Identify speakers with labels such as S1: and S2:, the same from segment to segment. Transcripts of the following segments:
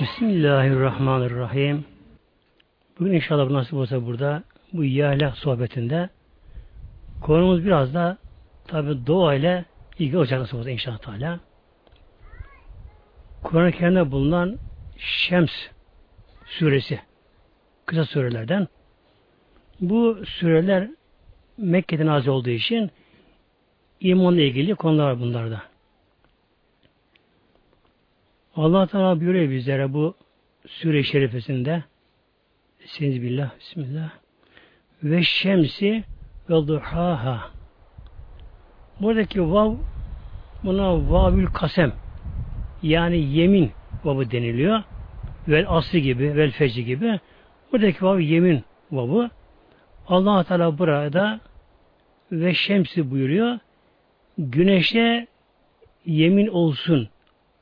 S1: Bismillahirrahmanirrahim. Bugün inşallah nasip olsa burada bu yâhle sohbetinde konumuz biraz da tabi doğayla ilgili olacak nasip olsa inşallah Teala. Kur'an-ı Kerim'de bulunan Şems suresi kısa surelerden bu sureler Mekke'de nazil olduğu için imanla ilgili konular bunlarda. Allah Teala buyuruyor bizlere bu sure şerifesinde. Bismillah, Bismillah. Ve şemsi ve duhaha. Buradaki vav buna vavül kasem yani yemin vavı deniliyor. Vel aslı gibi vel feci gibi. Buradaki vav yemin vavı. Allah Teala burada ve şemsi buyuruyor. Güneşe yemin olsun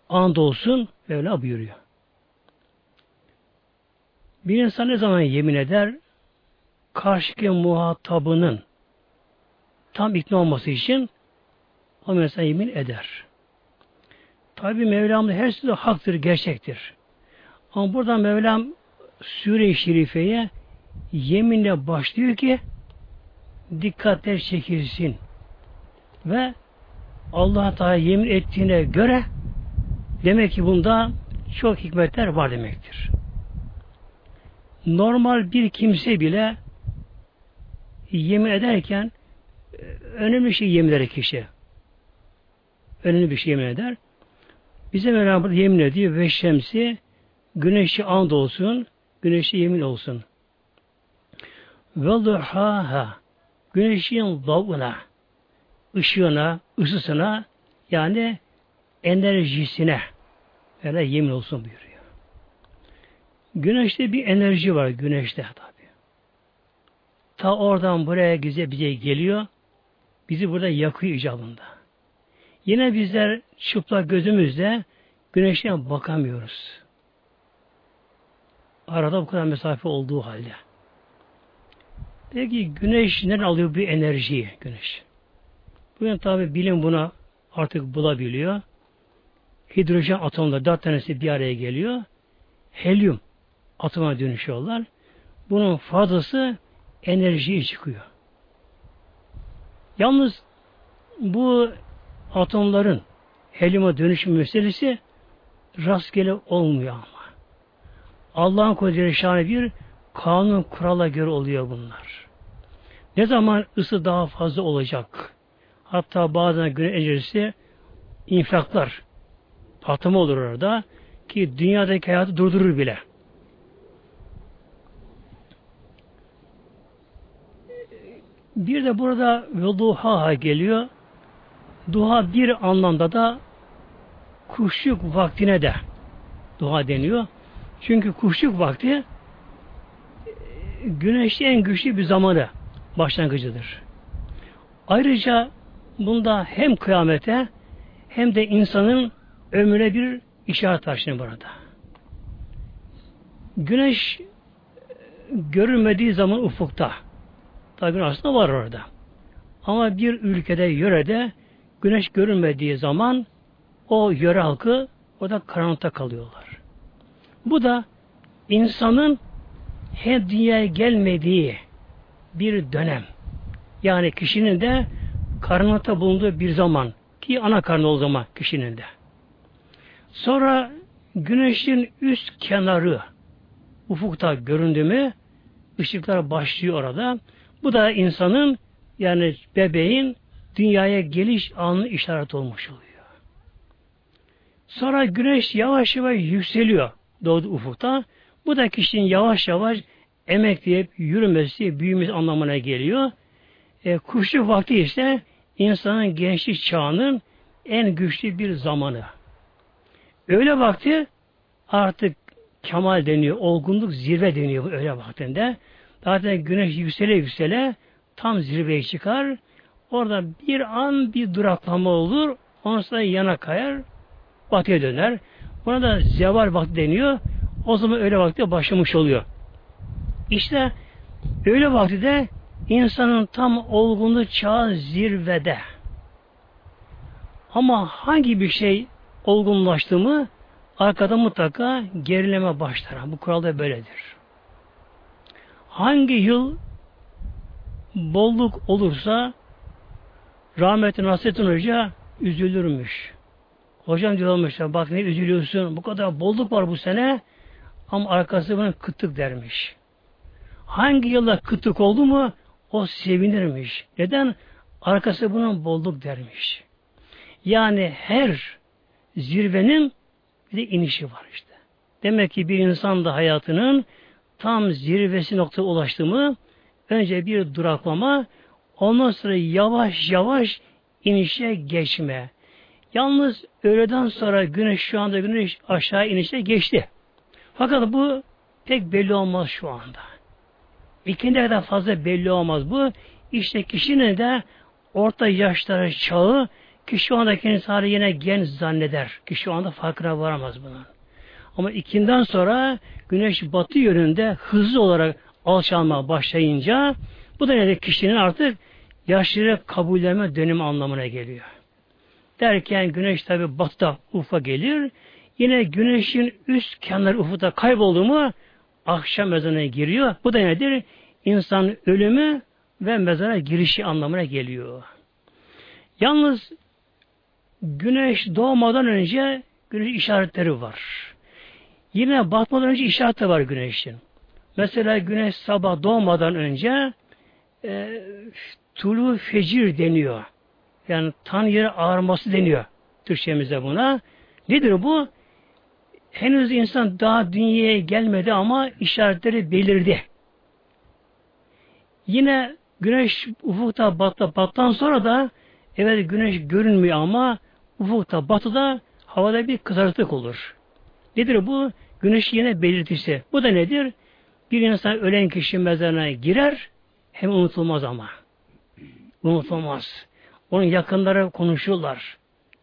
S1: and olsun Mevla buyuruyor. Bir insan ne zaman yemin eder? Karşıki muhatabının tam ikna olması için o mesela yemin eder. Tabi Mevlam her sözü haktır, gerçektir. Ama burada Mevlam Sure-i Şerife'ye yeminle başlıyor ki dikkatler çekilsin. Ve Allah yemin ettiğine göre Demek ki bunda çok hikmetler var demektir. Normal bir kimse bile yemin ederken e, önemli bir şey yemin eder kişi. Önemli bir şey yemin eder. Bize beraber yemin ediyor ve şemsi güneşi and olsun, güneşi yemin olsun. Ve duhaha güneşin davına ışığına, ısısına yani enerjisine öyle yemin olsun buyuruyor. Güneşte bir enerji var güneşte tabi. Ta oradan buraya bize bize geliyor. Bizi burada yakıyor icabında. Yine bizler çıplak gözümüzle güneşe bakamıyoruz. Arada bu kadar mesafe olduğu halde. Peki güneş nereden alıyor bir enerjiyi güneş? Bugün tabi bilim buna artık bulabiliyor hidrojen atomları dört tanesi bir araya geliyor. Helyum atoma dönüşüyorlar. Bunun fazlası enerjiye çıkıyor. Yalnız bu atomların helyuma dönüşüm meselesi rastgele olmuyor ama. Allah'ın kudreti şahane bir kanun kurala göre oluyor bunlar. Ne zaman ısı daha fazla olacak? Hatta bazen güneş enerjisi infilaklar patlama olur orada ki dünyadaki hayatı durdurur bile. Bir de burada duha geliyor. Duha bir anlamda da kuşluk vaktine de duha deniyor. Çünkü kuşluk vakti güneşin en güçlü bir zamanı başlangıcıdır. Ayrıca bunda hem kıyamete hem de insanın ömrüne bir işaret taşını burada. Güneş görünmediği zaman ufukta. Tabi aslında var orada. Ama bir ülkede, yörede güneş görünmediği zaman o yöre halkı orada karanlıkta kalıyorlar. Bu da insanın hem dünyaya gelmediği bir dönem. Yani kişinin de karanlıkta bulunduğu bir zaman ki ana karnı o zaman kişinin de. Sonra güneşin üst kenarı ufukta göründü mü ışıklar başlıyor orada. Bu da insanın yani bebeğin dünyaya geliş anı işaret olmuş oluyor. Sonra güneş yavaş yavaş yükseliyor doğdu ufukta. Bu da kişinin yavaş yavaş emekleyip yürümesi, büyümesi anlamına geliyor. E, kuşluk vakti ise insanın gençlik çağının en güçlü bir zamanı. Öyle vakti artık kemal deniyor, olgunluk zirve deniyor öyle vaktinde. Zaten güneş yüksele yüksele tam zirveye çıkar. Orada bir an bir duraklama olur. Ondan sonra yana kayar, batıya döner. Buna da zeval vakti deniyor. O zaman öyle vakti başlamış oluyor. İşte öyle vakti de insanın tam olgunluk çağı zirvede. Ama hangi bir şey olgunlaştı mı arkada mutlaka gerileme başlar. Bu kural da böyledir. Hangi yıl bolluk olursa rahmetli Nasrettin Hoca üzülürmüş. Hocam diyormuş bak ne üzülüyorsun bu kadar bolluk var bu sene ama arkası bana kıtlık dermiş. Hangi yılda kıtlık oldu mu o sevinirmiş. Neden? Arkası bunun bolluk dermiş. Yani her zirvenin bir de inişi var işte. Demek ki bir insan da hayatının tam zirvesi nokta ulaştı mı önce bir duraklama ondan sonra yavaş yavaş inişe geçme. Yalnız öğleden sonra güneş şu anda güneş aşağı inişe geçti. Fakat bu pek belli olmaz şu anda. İkinde kadar fazla belli olmaz bu. İşte kişinin de orta yaşları çağı ki şu anda kendisi yine genç zanneder. Ki şu anda farkına varamaz bunun. Ama ikinden sonra güneş batı yönünde hızlı olarak alçalmaya başlayınca bu da ne kişinin artık yaşları kabullenme dönemi anlamına geliyor. Derken güneş tabi batıda ufa gelir. Yine güneşin üst kenarı ufukta kayboldu mu akşam mezarına giriyor. Bu da nedir? İnsanın ölümü ve mezara girişi anlamına geliyor. Yalnız güneş doğmadan önce güneş işaretleri var. Yine batmadan önce işareti var güneşin. Mesela güneş sabah doğmadan önce e, tulu fecir deniyor. Yani tan yeri ağarması deniyor. Türkçemizde buna. Nedir bu? Henüz insan daha dünyaya gelmedi ama işaretleri belirdi. Yine güneş ufukta battı, battan sonra da evet güneş görünmüyor ama ufukta batıda havada bir kızarıklık olur. Nedir bu? Güneş yine belirtisi. Bu da nedir? Bir insan ölen kişi mezarına girer hem unutulmaz ama. Unutulmaz. Onun yakınları konuşurlar.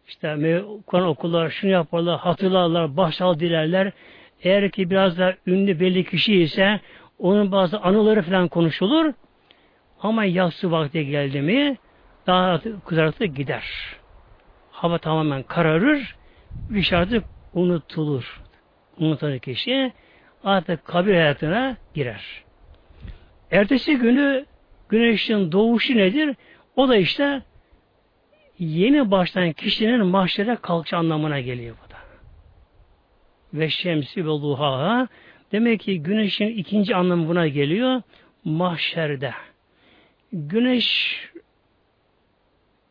S1: İşte Kur'an okullar, şunu yaparlar, hatırlarlar, başsal dilerler. Eğer ki biraz da ünlü belli kişi ise onun bazı anıları falan konuşulur. Ama yatsı vakti geldi mi daha kızartıp gider. Hava tamamen kararır. Bir şartı unutulur. Unutan kişi artık kabir hayatına girer. Ertesi günü güneşin doğuşu nedir? O da işte yeni başlayan kişinin mahşere kalkış anlamına geliyor bu da. Ve şemsi ve luhaha demek ki güneşin ikinci anlamı buna geliyor. Mahşerde. Güneş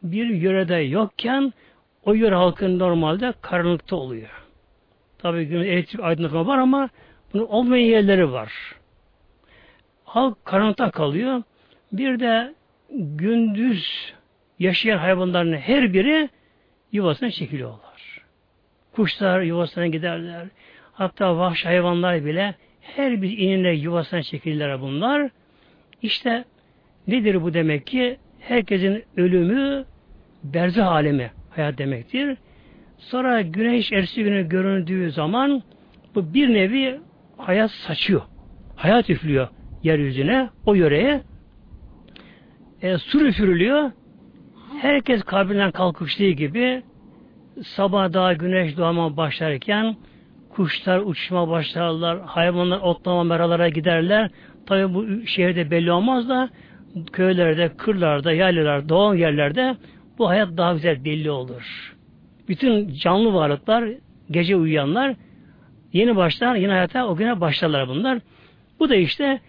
S1: bir yörede yokken o yöre halkın normalde karanlıkta oluyor. Tabi güneş elektrik aydınlatma var ama bunun olmayan yerleri var. Halk karanlıkta kalıyor. Bir de gündüz yaşayan hayvanların her biri yuvasına çekiliyorlar. Kuşlar yuvasına giderler. Hatta vahşi hayvanlar bile her bir inine yuvasına çekilirler bunlar. İşte nedir bu demek ki? Herkesin ölümü berzah alemi hayat demektir. Sonra güneş ersi günü göründüğü zaman bu bir nevi hayat saçıyor. Hayat üflüyor yeryüzüne, o yöreye. E, su üfürülüyor. Herkes kabrinden kalkıştığı gibi sabah daha güneş doğma başlarken kuşlar uçma başlarlar, hayvanlar otlama meralara giderler. Tabi bu şehirde belli olmaz da köylerde, kırlarda, yaylalar, doğal yerlerde bu hayat daha güzel belli olur. Bütün canlı varlıklar, gece uyuyanlar yeni başlar, yeni hayata o güne başlarlar bunlar. Bu da işte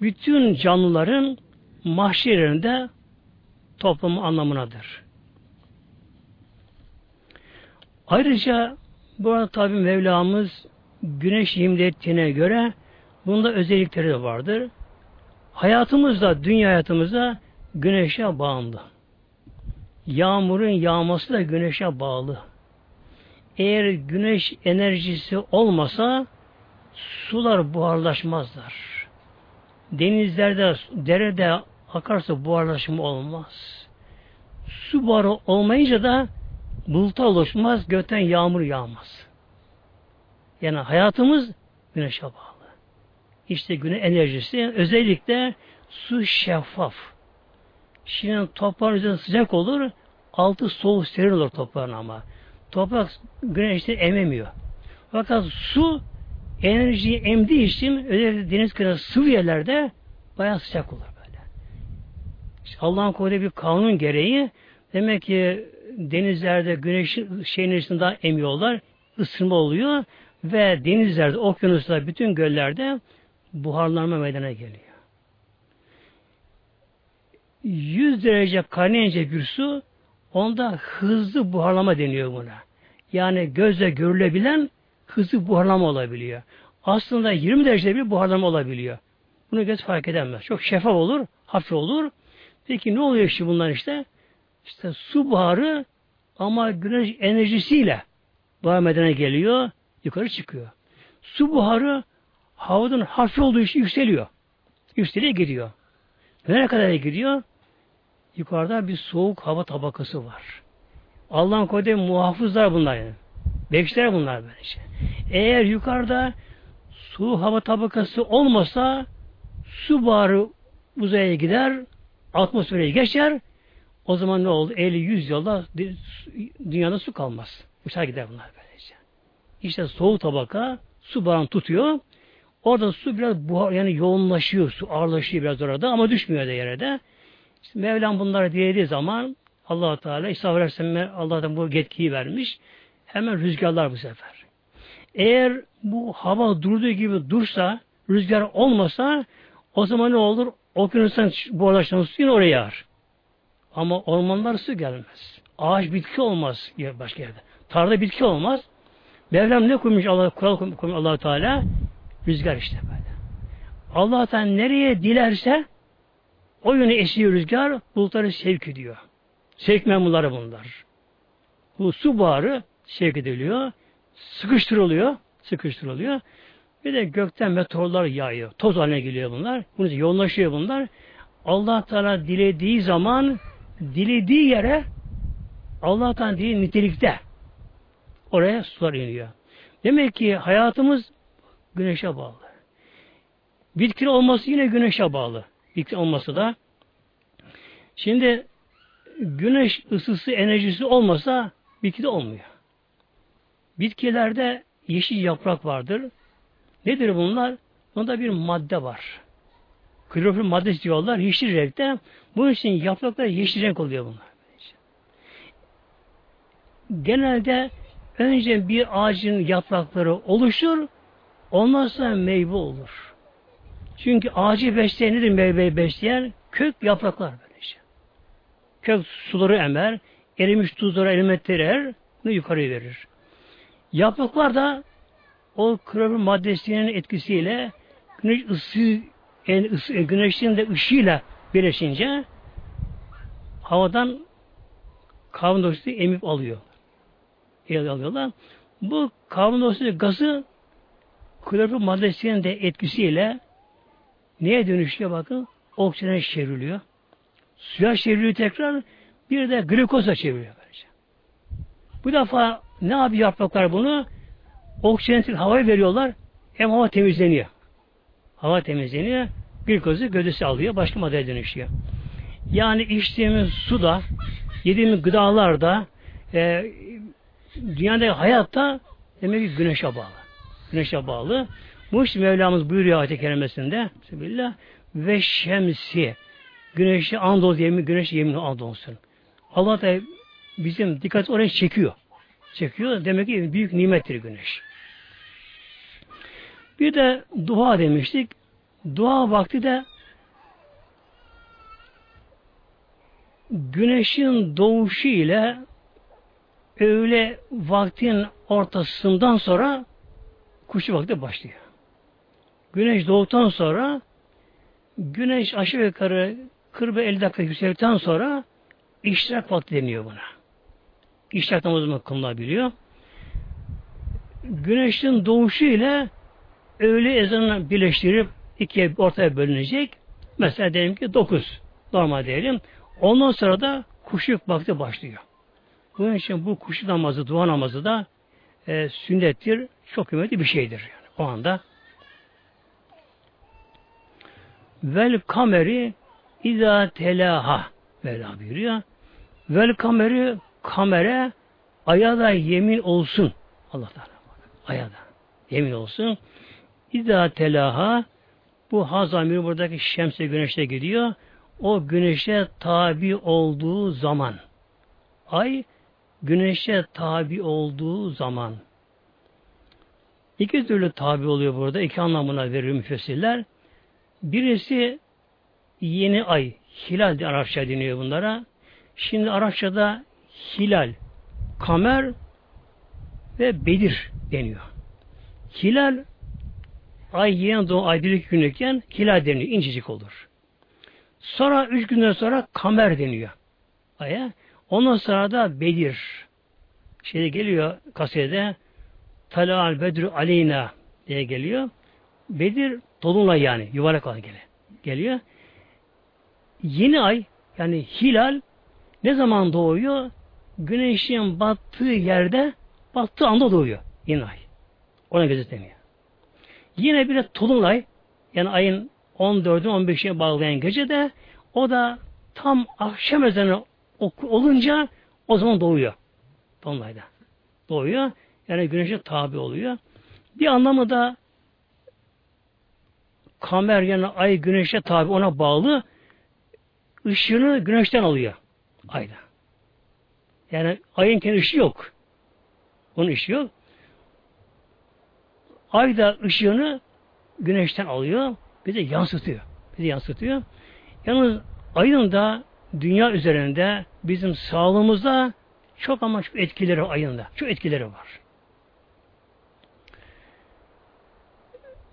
S1: bütün canlıların mahşerlerinde toplumu anlamınadır. Ayrıca bu arada tabi Mevlamız güneş imlettiğine göre bunda özellikleri de vardır. Hayatımızda, dünya hayatımızda güneşe bağımlı. Yağmurun yağması da güneşe bağlı. Eğer güneş enerjisi olmasa sular buharlaşmazlar. Denizlerde, derede akarsa buharlaşma olmaz. Su buharı olmayınca da bulutlar oluşmaz, gökten yağmur yağmaz. Yani hayatımız güneşe bağlı. İşte güneş enerjisi özellikle su şeffaf. Şimdi toprağın üzerinde sıcak olur, altı soğuk serin olur toprağın ama. Toprak güneşte ememiyor. Fakat su enerjiyi emdiği için özellikle deniz kenarı sıvı yerlerde bayağı sıcak olur böyle. İşte Allah'ın koyduğu bir kanun gereği demek ki denizlerde güneş şeyin içinde emiyorlar. ısınma oluyor ve denizlerde, okyanuslarda, bütün göllerde buharlanma meydana geliyor. 100 derece kaynayınca bir su onda hızlı buharlama deniyor buna. Yani gözle görülebilen hızlı buharlama olabiliyor. Aslında 20 derecede bir buharlama olabiliyor. Bunu göz fark edemez. Çok şeffaf olur, hafif olur. Peki ne oluyor şimdi bunlar işte? İşte su buharı ama güneş enerjisiyle buhar meydana geliyor, yukarı çıkıyor. Su buharı havadan hafif olduğu için yükseliyor. Yükseliyor gidiyor. Nereye kadar gidiyor? Yukarıda bir soğuk hava tabakası var. Allah'ın koyduğu muhafızlar bunlar yani. Bekçiler bunlar böylece. Eğer yukarıda su hava tabakası olmasa su buharı uzaya gider, atmosfere geçer, o zaman ne oldu? 50-100 yılda dünyada su kalmaz. Uçar gider bunlar böylece. İşte soğuk tabaka su buharını tutuyor. Orada su biraz buhar yani yoğunlaşıyor, su ağırlaşıyor biraz orada ama düşmüyor da yere de. İşte Mevlam bunları dilediği zaman allah Teala İsa Aleyhisselam'a Allah'tan bu yetkiyi vermiş. Hemen rüzgarlar bu sefer. Eğer bu hava durduğu gibi dursa, rüzgar olmasa o zaman ne olur? Okyanustan buharlaşan su yine oraya yağar. Ama ormanlar su gelmez. Ağaç bitki olmaz başka yerde. Tarla bitki olmaz. Mevlam ne koymuş Allah kural koymuş Allah Teala? Rüzgar işte böyle. Allah Teala nereye dilerse o yöne esiyor rüzgar, bulutları sevk ediyor. Sevk memurları bunlar. Bu su buharı sevk ediliyor, sıkıştırılıyor, sıkıştırılıyor. Bir de gökten meteorlar yağıyor. Toz haline geliyor bunlar. Bunun için yoğunlaşıyor bunlar. Allah Teala dilediği zaman dilediği yere Allah Teala dilediği nitelikte oraya sular iniyor. Demek ki hayatımız güneşe bağlı. Bitki olması yine güneşe bağlı. Bitki olması da. Şimdi güneş ısısı, enerjisi olmasa bitki de olmuyor. Bitkilerde yeşil yaprak vardır. Nedir bunlar? Bunda bir madde var. Klorofil maddesi diyorlar. Yeşil renkte. Bunun için yapraklar yeşil renk oluyor bunlar. Genelde önce bir ağacın yaprakları oluşur. Ondan sonra meyve olur. Çünkü ağacı besleyen nedir meyveyi besleyen? Kök yapraklar böylece. Kök suları emer, erimiş tuzları elementleri er, bunu yukarı verir. Yapraklar da o klorofil maddesinin etkisiyle güneş ısı, yani ısı güneşin de ışığıyla birleşince havadan karbondioksit emip alıyor. El alıyorlar. Bu karbondioksit gazı klorofil maddesinin de etkisiyle neye dönüşüyor bakın? Oksijene çevriliyor. Suya çevriliyor tekrar bir de glikoza çeviriyor. Böylece. Bu defa ne yapıyor yapraklar bunu? Oksijenetik havayı veriyorlar. Hem hava temizleniyor. Hava temizleniyor. Glikozu gövdesi alıyor. Başka maddeye dönüşüyor. Yani içtiğimiz suda, yediğimiz gıdalarda, e, dünyada hayatta demek ki güneşe bağlı. Güneşe bağlı. Bu işte Mevlamız buyuruyor ayet-i kerimesinde Bismillah ve şemsi güneşi andol yemin güneş yemin andolsun. Allah da bizim dikkat oraya çekiyor. Çekiyor. Demek ki büyük nimettir güneş. Bir de dua demiştik. Dua vakti de güneşin doğuşu ile öğle vaktin ortasından sonra kuşu vakti başlıyor. Güneş doğduktan sonra güneş aşağı yukarı 40-50 dakika yükseldikten sonra iştirak vakti deniyor buna. İştirak namazı kılınabiliyor. Güneşin doğuşu ile öğle ezanını birleştirip ikiye ortaya bölünecek. Mesela diyelim ki 9 normal diyelim. Ondan sonra da kuşluk vakti başlıyor. Bunun için bu kuşluk namazı, dua namazı da e, sünnettir. Çok kıymetli bir şeydir. Yani. O anda vel kameri izâ telaha Mevla buyuruyor. Vel kameri kamere aya da yemin olsun. Allah Teala. Aya da. Yemin olsun. İzâ telaha bu hazamir buradaki şemse güneşe gidiyor. O güneşe tabi olduğu zaman ay güneşe tabi olduğu zaman iki türlü tabi oluyor burada. iki anlamına veriyor müfessirler. Birisi yeni ay, hilal diye Arapça deniyor bunlara. Şimdi Arapçada hilal, kamer ve bedir deniyor. Hilal ay yeni doğan ay bir günlükken hilal deniyor. incecik olur. Sonra üç günden sonra kamer deniyor. Aya. Ondan sonra da Bedir. Şeyde geliyor kasede Talal Bedru Aleyna diye geliyor. Bedir dolunay yani yuvarlak olan gele. Geliyor. Yeni ay yani hilal ne zaman doğuyor? Güneşin battığı yerde battığı anda doğuyor. Yeni ay. Ona gözetleniyor. Yine bir de Tulunay yani ayın 14'ün 15'ine bağlayan gece de o da tam akşam ezanı olunca o zaman doğuyor. Dolunayda. Doğuyor. Yani güneşe tabi oluyor. Bir anlamı da kamer yani ay güneşe tabi ona bağlı ışığını güneşten alıyor. Ayda. Yani ayın kendi ışığı yok. Onun ışığı yok. Ay da ışığını güneşten alıyor. Bize yansıtıyor. Bizi yansıtıyor. Yalnız ayın da dünya üzerinde bizim sağlığımızda çok ama çok etkileri ayında. Çok etkileri var.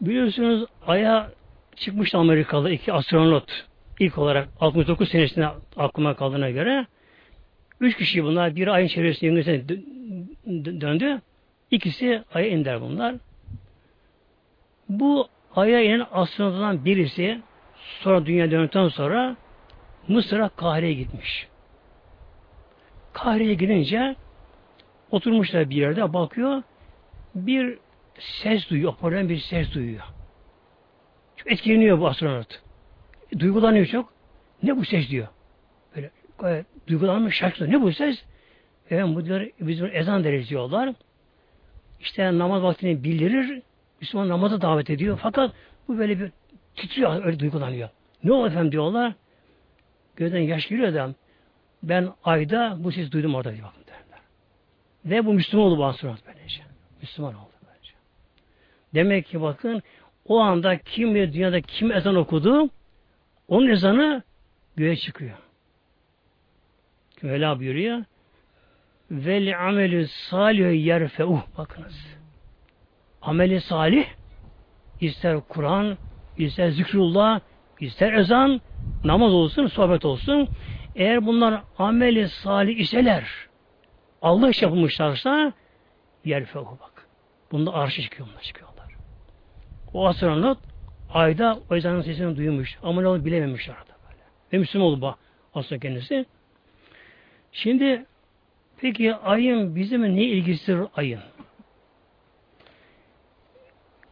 S1: Biliyorsunuz Ay'a çıkmıştı Amerikalı iki astronot. İlk olarak 69 senesinde aklıma kaldığına göre üç kişi bunlar. bir ayın çevresinde döndü. İkisi Ay'a iner bunlar. Bu Ay'a inen astronotlardan birisi sonra dünya döndükten sonra Mısır'a Kahire'ye gitmiş. Kahire'ye gidince oturmuşlar bir yerde bakıyor bir ses duyuyor. Hoparlörden bir ses duyuyor. Çok etkileniyor bu astronot. Duygulanıyor çok. Ne bu ses diyor. Böyle gayet duygulanmış şarkı. Ne bu ses? Evet bu diyor biz ezan deriz diyorlar. İşte namaz vaktini bildirir. Müslüman namaza davet ediyor. Fakat bu böyle bir titriyor, öyle duygulanıyor. Ne oldu efendim diyorlar. Gözden yaş geliyor adam. Ben ayda bu sesi duydum orada diye bakın derler. Ve bu Müslüman oldu bu astronot böylece. Müslüman oldu böylece. Demek ki bakın o anda kim ve dünyada kim ezan okudu onun ezanı göğe çıkıyor. Mevla buyuruyor. Vel amelü salih yerfeuh. Bakınız. Ameli salih ister Kur'an, ister zikrullah, ister ezan, namaz olsun, sohbet olsun. Eğer bunlar ameli salih iseler, Allah iş yapılmışlarsa yerfeuh bak. Bunda arşı çıkıyor, bunlar çıkıyorlar. O astronot ayda o ezanın sesini duymuş. Ama ne olduğunu bilememiş arada böyle. Ve Müslüman oldu bu aslında kendisi. Şimdi peki ayın bizim ne ilgisidir ayın?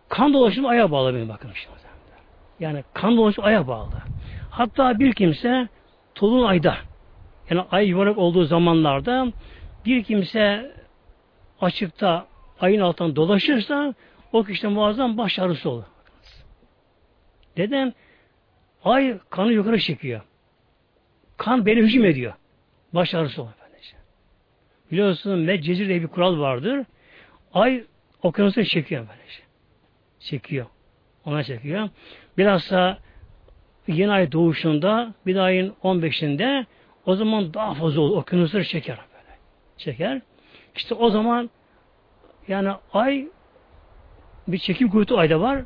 S1: Kan dolaşımı aya bağlı benim bakın şimdi. Yani kan dolaşımı aya bağlı. Hatta bir kimse ayda yani ay yuvarlak olduğu zamanlarda bir kimse açıkta ayın altından dolaşırsa o kişide muazzam baş ağrısı olur. Neden? Ay kanı yukarı çekiyor. Kan beni hücum ediyor. Baş ağrısı olur. Biliyorsunuz Medcezir diye bir kural vardır. Ay okyanusu çekiyor böylece. Çekiyor. Ona çekiyor. Bilhassa yeni ay doğuşunda bir ayın 15'inde o zaman daha fazla olur. Okyanusları çeker böyle. Çeker. İşte o zaman yani ay bir çekim kuvveti ayda var.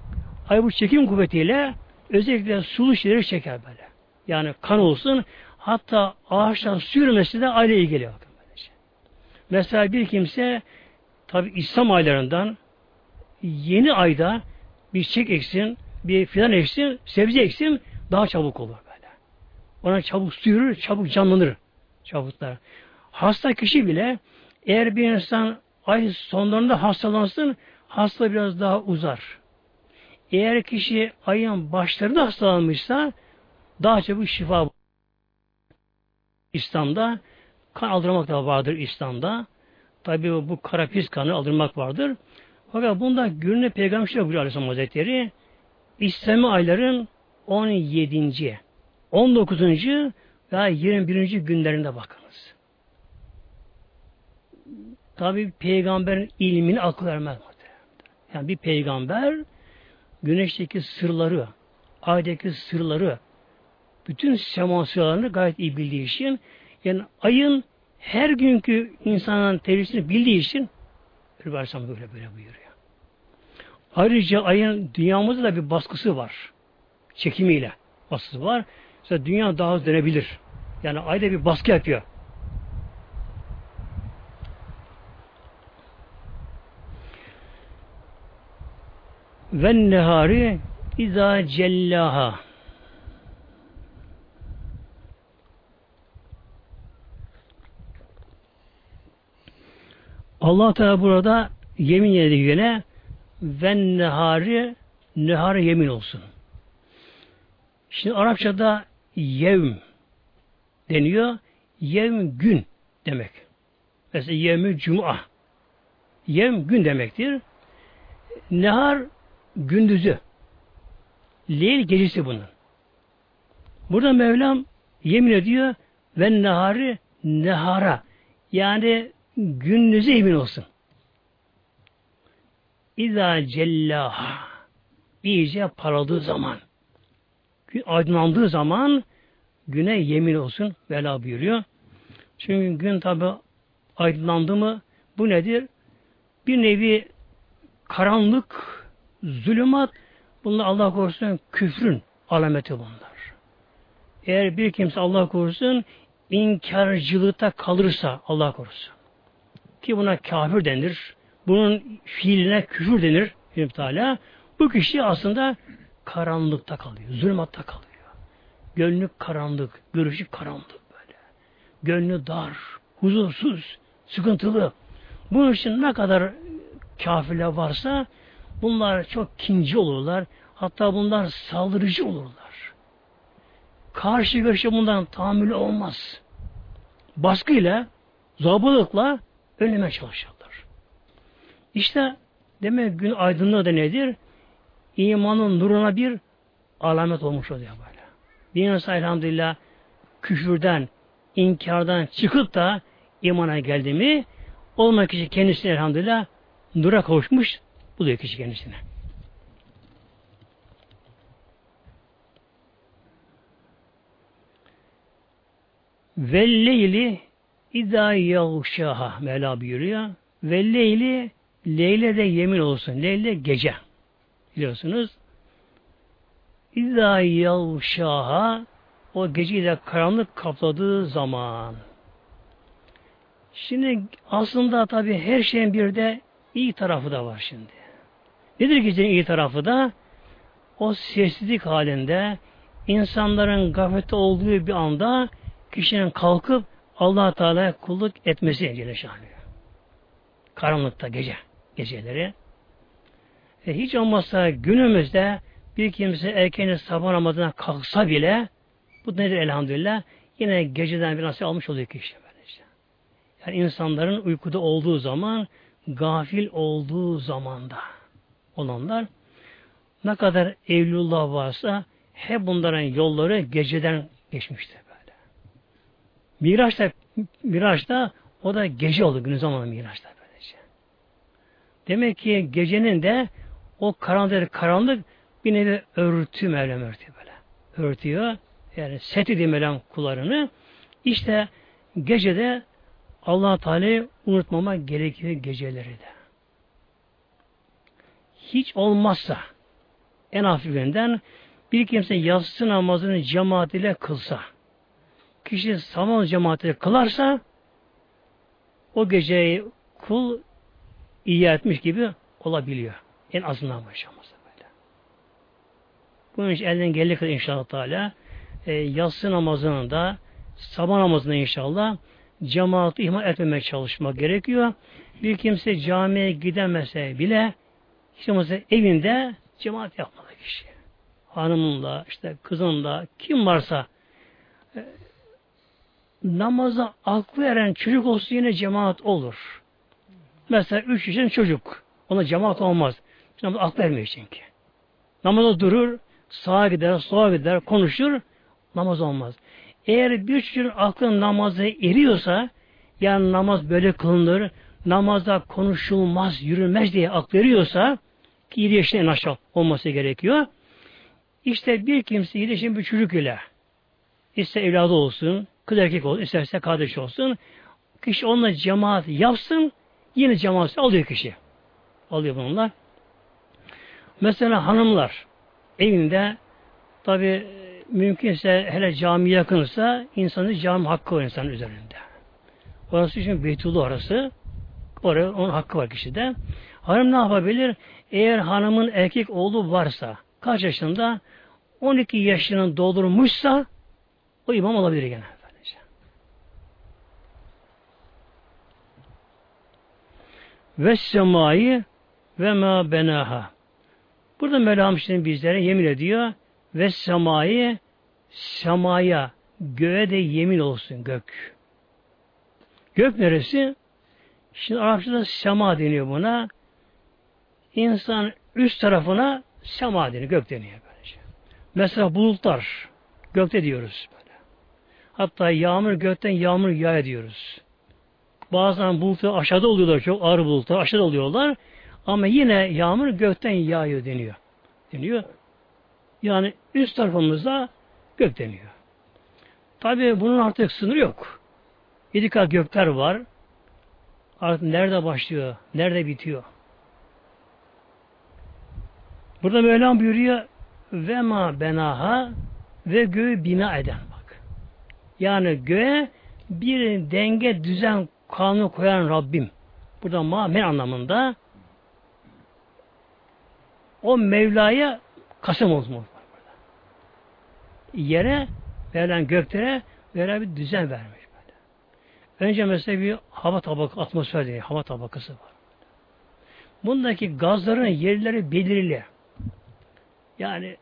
S1: Ay bu çekim kuvvetiyle özellikle sulu şeyleri çeker böyle. Yani kan olsun hatta ağaçtan sürmesi de ayla ilgili. Böylece. Mesela bir kimse tabi İslam aylarından yeni ayda bir çiçek eksin, bir filan eksin, sebze eksin daha çabuk olur böyle. Ona çabuk suyurur, çabuk canlanır. Çabuklar. Hasta kişi bile eğer bir insan ay sonlarında hastalansın, hasta biraz daha uzar. Eğer kişi ayın başlarında hastalanmışsa daha çabuk şifa İslam'da kan aldırmak da vardır İslam'da. Tabi bu kara pis kanı aldırmak vardır. Fakat bunda gününe peygamber şöyle buyuruyor Aleyhisselam Hazretleri. İslami ayların 17. 19. veya 21. günlerinde bakınız. Tabi peygamberin ilmini akıl vermez. Yani bir peygamber güneşteki sırları, aydaki sırları, bütün sema sırlarını gayet iyi bildiği için yani ayın her günkü insanın tevhidini bildiği için Peygamber böyle böyle buyuruyor. Ayrıca ayın dünyamızda da bir baskısı var. Çekimiyle baskısı var. Mesela dünya daha hızlı dönebilir. Yani ayda bir baskı yapıyor. Ve nehari izâ cellaha Allah Teala burada yemin ediyor yine ve nehari nehar yemin olsun. Şimdi Arapçada yevm deniyor. Yevm gün demek. Mesela yevmi cuma. Yevm gün demektir. Nehar gündüzü. Leyl gecesi bunun. Burada Mevlam yemin ediyor ve nehari nehara. Yani gündüzü emin olsun. İza cellaha iyice parladığı zaman aydınlandığı zaman güne yemin olsun vela buyuruyor. Çünkü gün tabi aydınlandı mı bu nedir? Bir nevi karanlık, zulümat bunlar Allah korusun küfrün alameti bunlar. Eğer bir kimse Allah korusun inkarcılıkta kalırsa Allah korusun. Ki buna kafir denir. Bunun fiiline küfür denir. Teala. Bu kişi aslında karanlıkta kalıyor. Zulmatta kalıyor. Gönlü karanlık, görüşü karanlık böyle. Gönlü dar, huzursuz, sıkıntılı. Bunun için ne kadar kafirler varsa bunlar çok kinci olurlar. Hatta bunlar saldırıcı olurlar. Karşı görüşe bundan tahammülü olmaz. Baskıyla, zabılıkla önleme çalışırlar. İşte demek gün aydınlığı da nedir? İmanın nuruna bir alamet olmuş oluyor böyle. Bir insan elhamdülillah küfürden, inkardan çıkıp da imana geldi mi olmak kişi kendisine elhamdülillah nura kavuşmuş buluyor kişi kendisine. Ve leyli İzâ yavşâha Mevla buyuruyor. Ve Leyle de yemin olsun. Leyle gece. Biliyorsunuz. İzâ yavşâha o geceyi de karanlık kapladığı zaman. Şimdi aslında tabi her şeyin bir de iyi tarafı da var şimdi. Nedir gecenin iyi tarafı da? O sessizlik halinde insanların gaflette olduğu bir anda kişinin kalkıp allah Teala kulluk etmesi Celle Karanlıkta gece, geceleri. E hiç olmazsa günümüzde bir kimse erkeğini sabah namazına kalksa bile bu nedir elhamdülillah? Yine geceden bir nasip almış oluyor kişi. Böylece. Yani insanların uykuda olduğu zaman gafil olduğu zamanda olanlar ne kadar evlullah varsa hep bunların yolları geceden geçmiştir. Miraç'ta Miraç'ta o da gece oldu günü zamanı Miraç'ta böylece. Demek ki gecenin de o karanlık karanlık bir nevi örtü Mevlam örtüyor böyle. Örtüyor. Yani seti diye Mevlam kullarını. İşte gecede allah Teala'yı unutmama gerekiyor geceleri de. Hiç olmazsa en hafifinden bir kimse yatsı namazını cemaat ile kılsa kişi sabah cemaati kılarsa o geceyi kul iyi etmiş gibi olabiliyor. En azından başlamazsa böyle. Bunun için elden geldiği kadar inşallah Teala e, yatsı namazının da sabah namazında inşallah cemaati ihmal etmemeye çalışmak gerekiyor. Bir kimse camiye gidemese bile işte mesela evinde cemaat yapmalı kişi. Hanımınla, işte kızınla, kim varsa e, namaza aklı eren çocuk olsa yine cemaat olur. Mesela üç yaşında çocuk Ona cemaat olmaz. Namaz aklı ermiyor çünkü. Namaza durur, sağa gider, sola gider, konuşur, namaz olmaz. Eğer bir çocuğun aklı namaza eriyorsa, yani namaz böyle kılınır, namazda konuşulmaz, yürülmez diye aklı eriyorsa, ki 7 yaşında en aşağı olması gerekiyor. İşte bir kimse 7 yaşında bir çocuk ile, ister evladı olsun, kız erkek olsun, isterse kardeş olsun, kişi onunla cemaat yapsın, yine cemaat alıyor kişi. Alıyor bunlar. Mesela hanımlar evinde tabi mümkünse hele cami yakınsa insanın cami hakkı var insanın üzerinde. Orası için Beytullah orası. Oraya onun hakkı var kişide. Hanım ne yapabilir? Eğer hanımın erkek oğlu varsa kaç yaşında? 12 yaşının doldurmuşsa o imam olabilir gene. Ve semayı ve ma benaha. Burada Mevlam şimdi bizlere yemin ediyor ve semayı semaya göğe de yemin olsun gök. Gök neresi? Şimdi Arapçada sema deniyor buna. İnsan üst tarafına sema deniyor, gök deniyor böylece. Mesela bulutlar, gökte diyoruz böyle. Hatta yağmur gökten yağmur yağ diyoruz. Bazen bulutlar aşağıda oluyorlar çok ağır bulutlar aşağıda oluyorlar. Ama yine yağmur gökten yağıyor deniyor. Deniyor. Yani üst tarafımızda gök deniyor. Tabi bunun artık sınırı yok. Yedi kat gökler var. Artık nerede başlıyor, nerede bitiyor? Burada Mevlam buyuruyor ve ma benaha ve göğü bina eden bak. Yani göğe bir denge, düzen, kanunu koyan Rabbim. Burada ma men anlamında o Mevla'ya kasım olmuş. Yere verilen göklere böyle bir düzen vermiş. Önce mesela bir hava tabakası, atmosfer diye hava tabakası var. Bundaki gazların yerleri belirli. Yani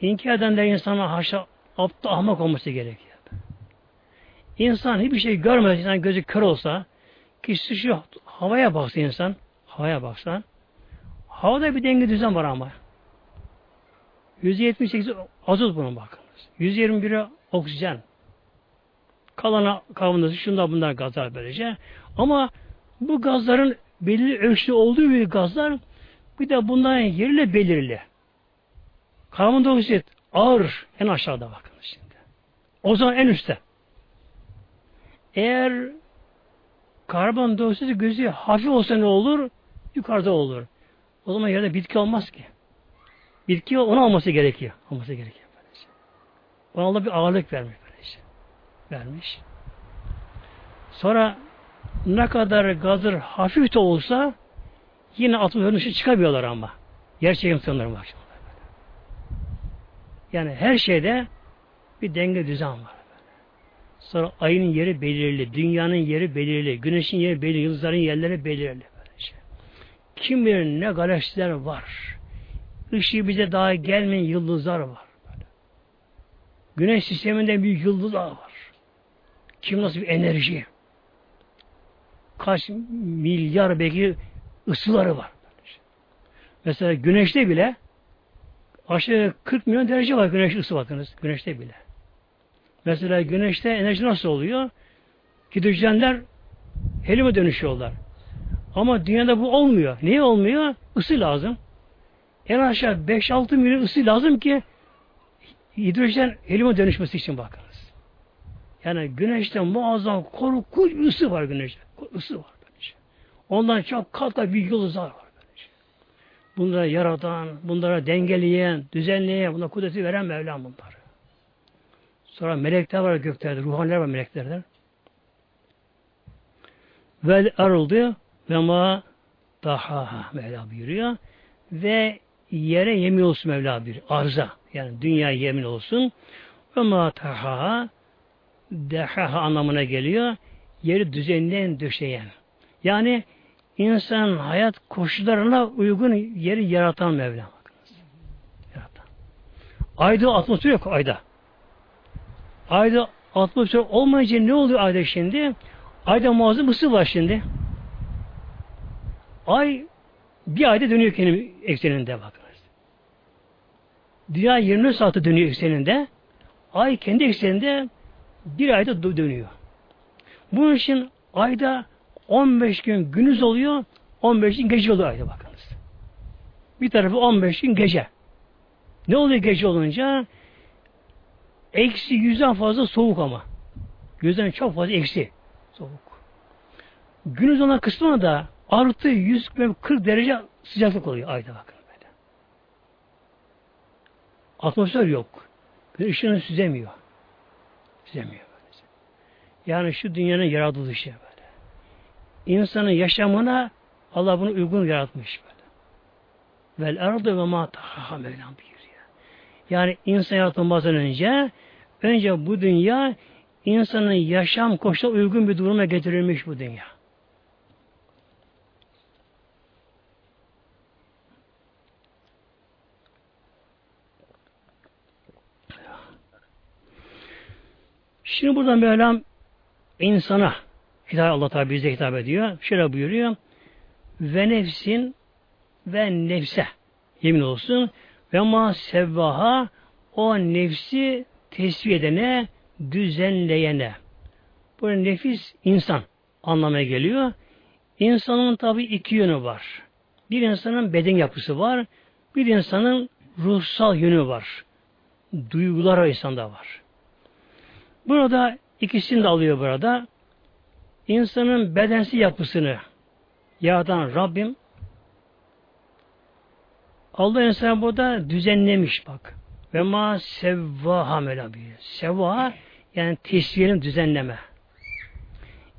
S1: inkar edenler insana haşa aptal ahmak olması gerekiyor. İnsan hiçbir şey görmez, insan gözü kör olsa, kişi şu havaya baksa insan, havaya baksan, Havada bir denge düzen var ama. %78 azot bunun bakınız. %21'i oksijen. Kalana karbondioksit şunlar bunlar gazlar böylece. Ama bu gazların belirli ölçüde olduğu bir gazlar bir de bunların yerle belirli. Karbondioksit ağır en aşağıda bakın şimdi. O zaman en üstte. Eğer karbondioksit gözü hafif olsa ne olur? Yukarıda olur. O zaman yerde bitki olmaz ki. Bitki ona olması gerekiyor. Olması gerekiyor. Ona Allah bir ağırlık vermiş. Vermiş. Sonra ne kadar gazır hafif de olsa yine atmosferin dışı çıkamıyorlar ama. Yer çekim sınırları var. Yani her şeyde bir denge düzen var. Sonra ayın yeri belirli, dünyanın yeri belirli, güneşin yeri belirli, yıldızların yerleri belirli. Kim bilir ne galaksiler var. Işığı bize daha gelmeyen yıldızlar var. Güneş sisteminde bir yıldızlar var. Kim nasıl bir enerji? Kaç milyar belki ısıları var. Mesela güneşte bile aşağı 40 milyon derece var güneş ısı bakınız. Güneşte bile. Mesela güneşte enerji nasıl oluyor? Hidrojenler helyuma dönüşüyorlar. Ama dünyada bu olmuyor. Niye olmuyor? Isı lazım. En aşağı 5-6 milyon ısı lazım ki hidrojen helyuma dönüşmesi için bakınız. Yani güneşte muazzam korkunç bir ısı var güneşte. Isı var güneşte. Ondan çok katla bir yıldızlar var güneşte. Bunları yaratan, bunlara dengeleyen, düzenleyen, buna kudreti veren Mevlam bunlar. Sonra melekler var göklerde, ruhaniler var meleklerden. Ve arıldı ve ma daha Mevla buyuruyor. Ve yere yemin olsun Mevla bir arza. Yani dünya yemin olsun. Ve ma taha dehaha anlamına geliyor. Yeri düzenleyen, döşeyen. Yani insan hayat koşullarına uygun yeri yaratan Mevla. Yaratan. Ayda atmosfer yok ayda. Ayda atmosfer olmayınca ne oluyor ayda şimdi? Ayda muazzam ısı var şimdi. Ay bir ayda dönüyor kendi ekseninde bakınız. Dünya 24 saati dönüyor ekseninde. Ay kendi ekseninde bir ayda dönüyor. Bunun için ayda 15 gün günüz oluyor, 15 gün gece oluyor ayda bakınız. Bir tarafı 15 gün gece. Ne oluyor gece olunca? Eksi yüzden fazla soğuk ama. Yüzden çok fazla eksi soğuk. Günüz olan kısmına da artı 140 derece sıcaklık oluyor ayda bakın böyle. Atmosfer yok. Işığını süzemiyor. Süzemiyor. Yani şu dünyanın yaratılışı böyle. İnsanın yaşamına Allah bunu uygun yaratmış böyle. Vel ardı ve ma tahaha Mevlam buyuruyor. Yani insan yaratılmazdan önce önce bu dünya insanın yaşam koşuluna uygun bir duruma getirilmiş bu dünya. Şimdi burada Mevlam insana hitap Allah tabi bize hitap ediyor. Şöyle buyuruyor. Ve nefsin ve nefse yemin olsun ve ma sevvaha o nefsi tesviye edene düzenleyene. Bu nefis insan anlamaya geliyor. İnsanın tabi iki yönü var. Bir insanın beden yapısı var. Bir insanın ruhsal yönü var. Duygular insanda var. Burada ikisini de alıyor burada. İnsanın bedensi yapısını yaratan Rabbim Allah insan burada düzenlemiş bak. Ve ma sevvaha melabi. Sevva yani tesviyenin düzenleme.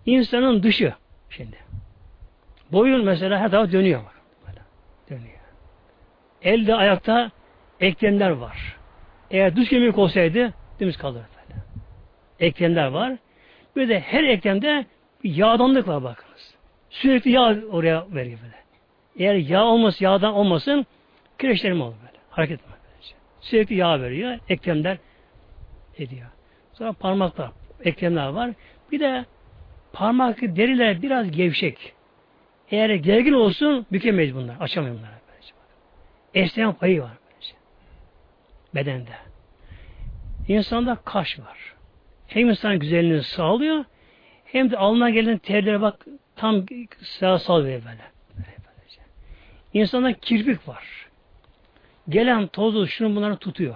S1: İnsanın dışı şimdi. Boyun mesela her tarafa dönüyor. Böyle. Dönüyor. Elde ayakta eklemler var. Eğer düz kemik olsaydı dümdüz kalır böyle. Eklemler var. Bir de her eklemde yağdanlık var bakınız. Sürekli yağ oraya veriyor böyle. Eğer yağ olmasın, yağdan olmasın kireçlerim olur böyle. Hareket etmez. Sürekli yağ veriyor. Eklemler ediyor. Sonra parmaklar, eklemler var. Bir de parmak deriler biraz gevşek. Eğer gergin olsun bükemeyiz bunlar. Açamıyor bunlar. Esneyen payı var. Böylece. Bedende. İnsanda kaş var. Hem insanın güzelliğini sağlıyor hem de alına gelen terlere bak tam sağa sal böyle. böyle. İnsanda kirpik var. Gelen tozu şunu bunları tutuyor.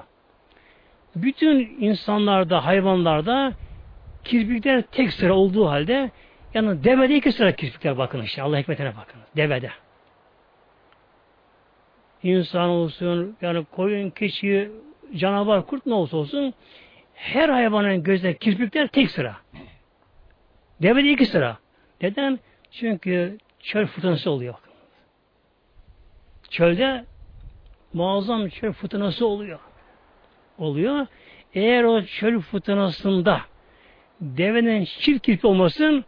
S1: Bütün insanlarda, hayvanlarda kirpikler tek sıra olduğu halde yani devede iki sıra kirpikler bakın işte. Allah hikmetine bakın. Devede. İnsan olsun, yani koyun, keçi, canavar, kurt ne olsa olsun her hayvanın gözde kirpikler tek sıra. Devede iki sıra. Neden? Çünkü çöl fırtınası oluyor. Çölde muazzam çöl fırtınası oluyor. Oluyor. Eğer o çöl fırtınasında devenin çift kirpi olmasın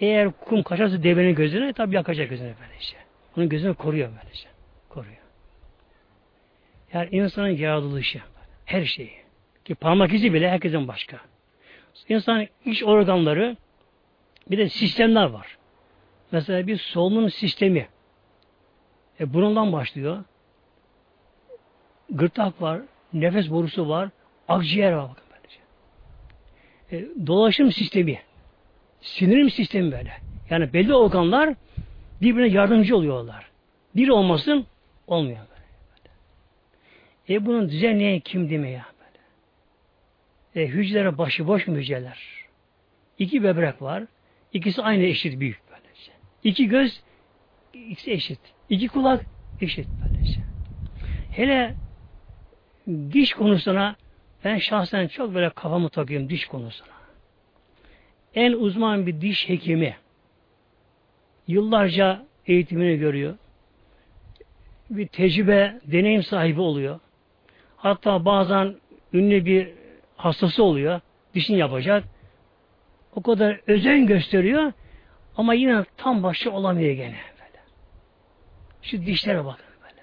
S1: eğer kum kaçarsa devenin gözüne tabi yakacak gözüne böylece. Onun gözünü koruyor böylece. Koruyor. Yani insanın yaratılışı. Her şeyi. Ki parmak izi bile herkesin başka. İnsanın iç organları bir de sistemler var. Mesela bir solunum sistemi. E burundan başlıyor gırtlak var, nefes borusu var, akciğer var bakın böylece. E, dolaşım sistemi, sinirim sistemi böyle. Yani belli organlar birbirine yardımcı oluyorlar. Bir olmasın olmuyor. E bunun düzenleyen kim böyle? E, hücrelere başıboş hücreler? İki böbrek var. İkisi aynı eşit büyük böylece. İki göz ikisi eşit. İki kulak eşit böylece. Hele diş konusuna ben şahsen çok böyle kafamı takıyorum diş konusuna. En uzman bir diş hekimi yıllarca eğitimini görüyor. Bir tecrübe, deneyim sahibi oluyor. Hatta bazen ünlü bir hastası oluyor. Dişini yapacak. O kadar özen gösteriyor ama yine tam başı olamıyor gene böyle. Şu dişlere bakın böyle.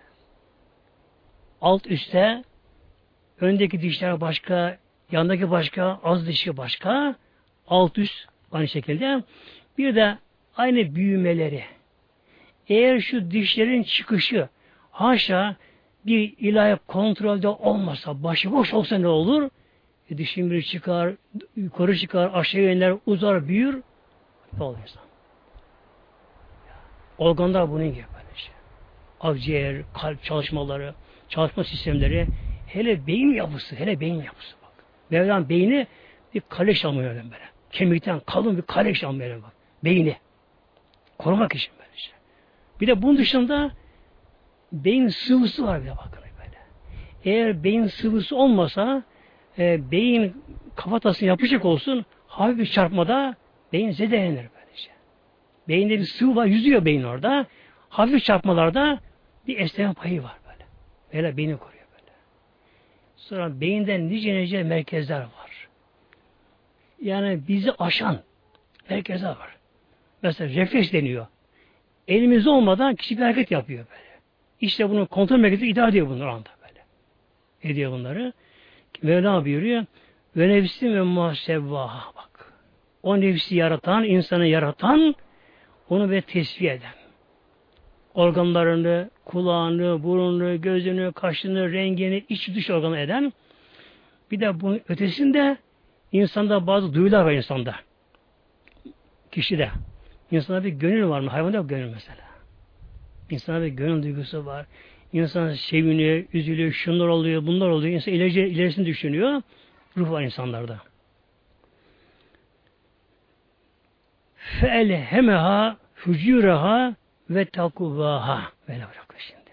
S1: Alt üstte Öndeki dişler başka, yandaki başka, az dişi başka, alt üst aynı şekilde. Bir de aynı büyümeleri. Eğer şu dişlerin çıkışı haşa bir ilahi kontrolde olmasa, başıboş olsa ne olur? E, dişin biri çıkar, yukarı çıkar, aşağı iner, uzar, büyür. Ne olur insan? Organlar bunun gibi böyle şey. Akciğer, kalp çalışmaları, çalışma sistemleri, hele beyin yapısı, hele beyin yapısı bak. Mevlam beyni bir kaleş almıyor böyle. Kemikten kalın bir kaleş almıyor bak. Beyni. Korumak için böyle şey. Bir de bunun dışında beyin sıvısı var bir de bakın böyle. Eğer beyin sıvısı olmasa e, beyin kafatasını yapacak olsun hafif bir çarpmada beyin zedelenir böylece. Beyinde bir sıvı var, yüzüyor beyin orada. Hafif çarpmalarda bir esneme payı var böyle. Böyle beyni koruyor böyle. Sonra beyinden nice nice merkezler var. Yani bizi aşan merkezler var. Mesela refleks deniyor. Elimiz olmadan kişi bir hareket yapıyor böyle. İşte bunu kontrol merkezi idare ediyor bunları anda böyle. Ediyor bunları. Mevla buyuruyor. Ve nefsi ve muhasebbaha bak. O nefsi yaratan, insanı yaratan, onu ve tesbih eden. Organlarını, kulağını, burnunu, gözünü, kaşını, rengini, iç dış organı eden. Bir de bunun ötesinde insanda bazı duyular var insanda. Kişide. İnsanda bir gönül var mı? Hayvanda gönül mesela. İnsana bir gönül duygusu var. İnsan seviniyor, üzülüyor, şunlar oluyor, bunlar oluyor. İnsan ileri, ilerisini düşünüyor. Ruh var insanlarda. Feelhemeha fücuraha ve takuvaha. Böyle bırakıyor şimdi.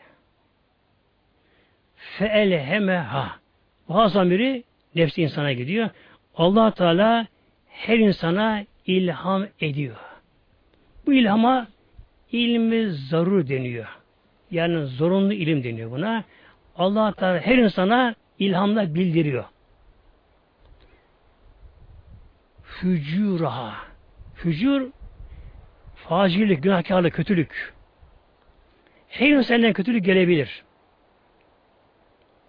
S1: Feelhemeha. Bazen biri nefsi insana gidiyor. allah Teala her insana ilham ediyor. Bu ilhama ilmi zarur deniyor. Yani zorunlu ilim deniyor buna. Allah Teala her insana ilhamla bildiriyor. Fücuraha. Fücur facirlik, günahkarlık, kötülük. Her insandan kötülük gelebilir.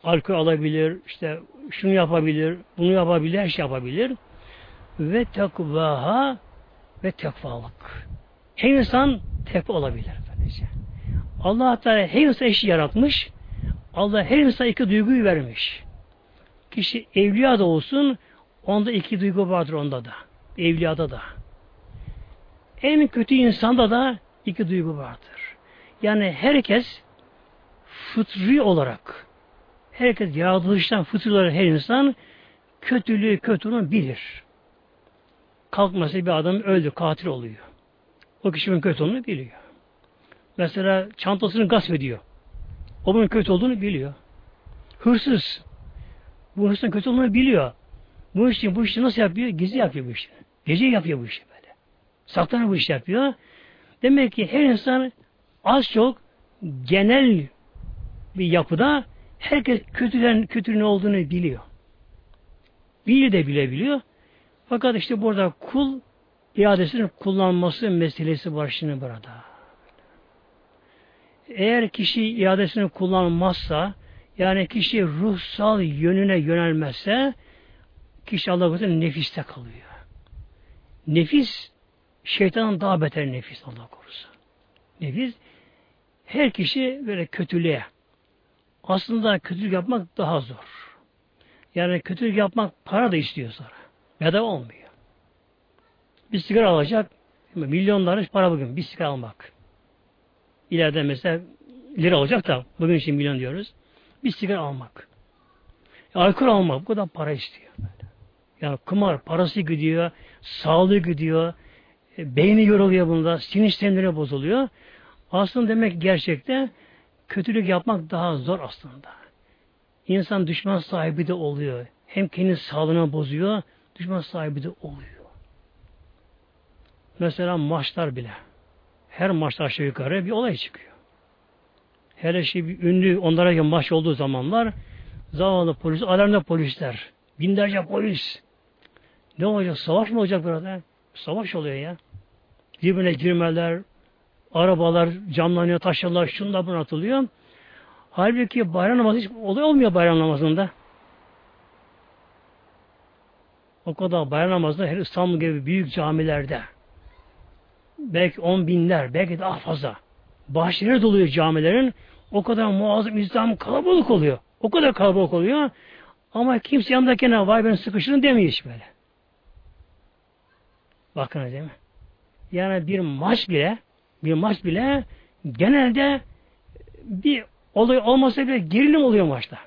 S1: Alkol alabilir, işte şunu yapabilir, bunu yapabilir, her şey yapabilir. Ve tekvaha ve tekvalık. Her insan tekva olabilir. Böylece. Allah Teala her insan eşi yaratmış. Allah her insan iki duyguyu vermiş. Kişi evliya da olsun onda iki duygu vardır onda da. Evliyada da. En kötü insanda da iki duygu vardır. Yani herkes fıtri olarak herkes yaratılıştan fıtri olarak her insan kötülüğü kötülüğünü bilir. Kalkması bir adam öldü, katil oluyor. O kişinin kötü olduğunu biliyor. Mesela çantasını gasp ediyor. O bunun kötü olduğunu biliyor. Hırsız. Bu hırsızın kötü olduğunu biliyor. Bu işi, bu işi nasıl yapıyor? Gizli yapıyor bu işi. Gece yapıyor bu işi böyle. Saklanarak bu işi yapıyor. Demek ki her insan az çok genel bir yapıda herkes kötülerin kötülüğün olduğunu biliyor. Biliyor de bilebiliyor. Fakat işte burada kul iadesini kullanması meselesi var şimdi burada. Eğer kişi iadesini kullanmazsa, yani kişi ruhsal yönüne yönelmezse, kişi Allah korusun nefiste kalıyor. Nefis, şeytanın daha beter nefis Allah korusun. Nefis, her kişi böyle kötülüğe. Aslında kötülük yapmak daha zor. Yani kötülük yapmak para da istiyor sonra. Bedava olmuyor. Bir sigara alacak. Milyonların para bugün. Bir sigara almak. İleride mesela lira olacak da bugün için milyon diyoruz. Bir sigara almak. Alkol almak bu kadar para istiyor. Yani kumar parası gidiyor, sağlığı gidiyor, e, beyni yoruluyor bunda, sinir sistemleri bozuluyor. Aslında demek gerçekte kötülük yapmak daha zor aslında. İnsan düşman sahibi de oluyor. Hem kendi sağlığına bozuyor, düşman sahibi de oluyor. Mesela maçlar bile. Her maçta aşağı yukarı bir olay çıkıyor. Hele şey bir ünlü onlara maç olduğu zamanlar zavallı polis, alarmda polisler. Binlerce polis. Ne olacak? Savaş mı olacak burada? Savaş oluyor ya. Birbirine girmeler, arabalar camlanıyor, taşlarlar, şunlar bunu atılıyor. Halbuki bayram namazı hiç olay olmuyor bayram namazında. O kadar bayram namazında her İstanbul gibi büyük camilerde belki on binler, belki daha fazla bahçeleri doluyor camilerin. O kadar muazzam İslam kalabalık oluyor. O kadar kalabalık oluyor. Ama kimse yanındakine vay ben sıkışırım demiyor hiç böyle. Bakın değil mi? Yani bir maç bile bir maç bile genelde bir olay olmasa bile gerilim oluyor maçta.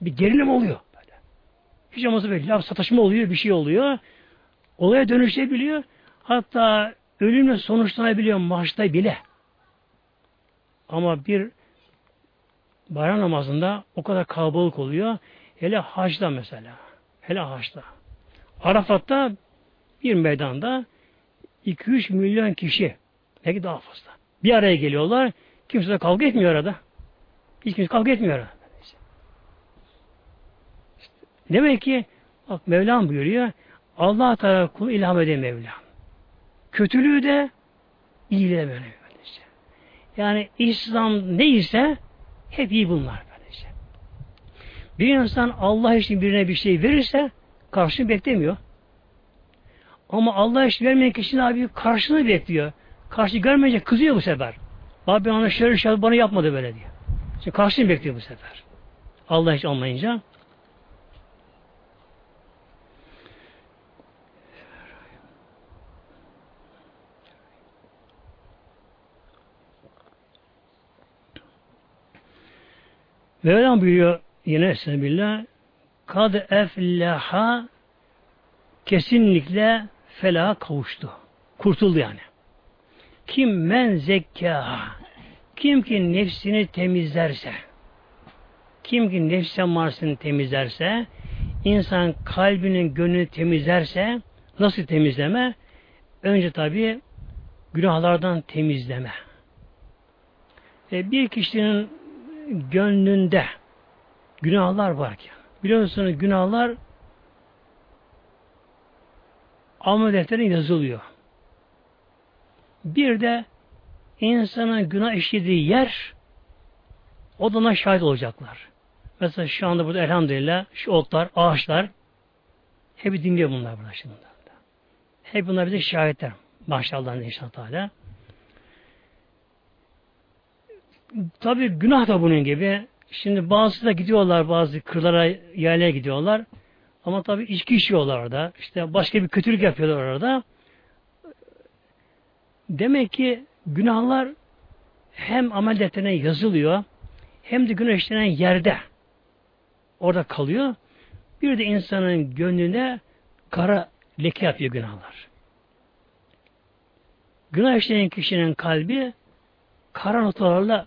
S1: Bir gerilim oluyor. Böyle. Hiç olmazsa böyle laf sataşma oluyor, bir şey oluyor. Olaya dönüşebiliyor. Hatta ölümle sonuçlanabiliyor maçta bile. Ama bir bayram namazında o kadar kalabalık oluyor. Hele haçta mesela. Hele haçta. Arafat'ta bir meydanda 2-3 milyon kişi belki daha fazla. Bir araya geliyorlar. Kimse de kavga etmiyor arada. Hiç kimse kavga etmiyor arada. demek ki bak Mevlam buyuruyor Allah Teala kulu ilham eden Mevlam. Kötülüğü de iyiliği de böyle. Yani İslam neyse hep iyi bunlar. Böylece. Bir insan Allah için birine bir şey verirse karşını beklemiyor. Ama Allah için vermeyen kişinin abi karşını bekliyor. Karşı görmeyince kızıyor bu sefer. Abi ona şöyle şey bana yapmadı böyle diye. Şimdi karşını bekliyor bu sefer. Allah hiç olmayınca. Mevlam buyuruyor yine Esnebillah kad efleha kesinlikle felaha kavuştu. Kurtuldu yani. Kim men zekka kim ki nefsini temizlerse kim ki nefs marsını temizlerse insan kalbinin gönlünü temizlerse nasıl temizleme? Önce tabi günahlardan temizleme. E, bir kişinin gönlünde günahlar varken biliyorsunuz günahlar amel defterine yazılıyor. Bir de insanın günah işlediği yer o da ona şahit olacaklar. Mesela şu anda burada elhamdülillah şu otlar, ağaçlar hep dinliyor bunlar burada şimdi. Hep bunlar bize şahitler. Maşallah inşallah. Tabi günah da bunun gibi. Şimdi bazı da gidiyorlar bazı kırlara, yerlere gidiyorlar. Ama tabi içki içiyorlar orada. İşte başka bir kötülük yapıyorlar orada. Demek ki günahlar hem amel defterine yazılıyor hem de günah işlenen yerde orada kalıyor. Bir de insanın gönlüne kara leke yapıyor günahlar. Günah işleyen kişinin kalbi kara notalarla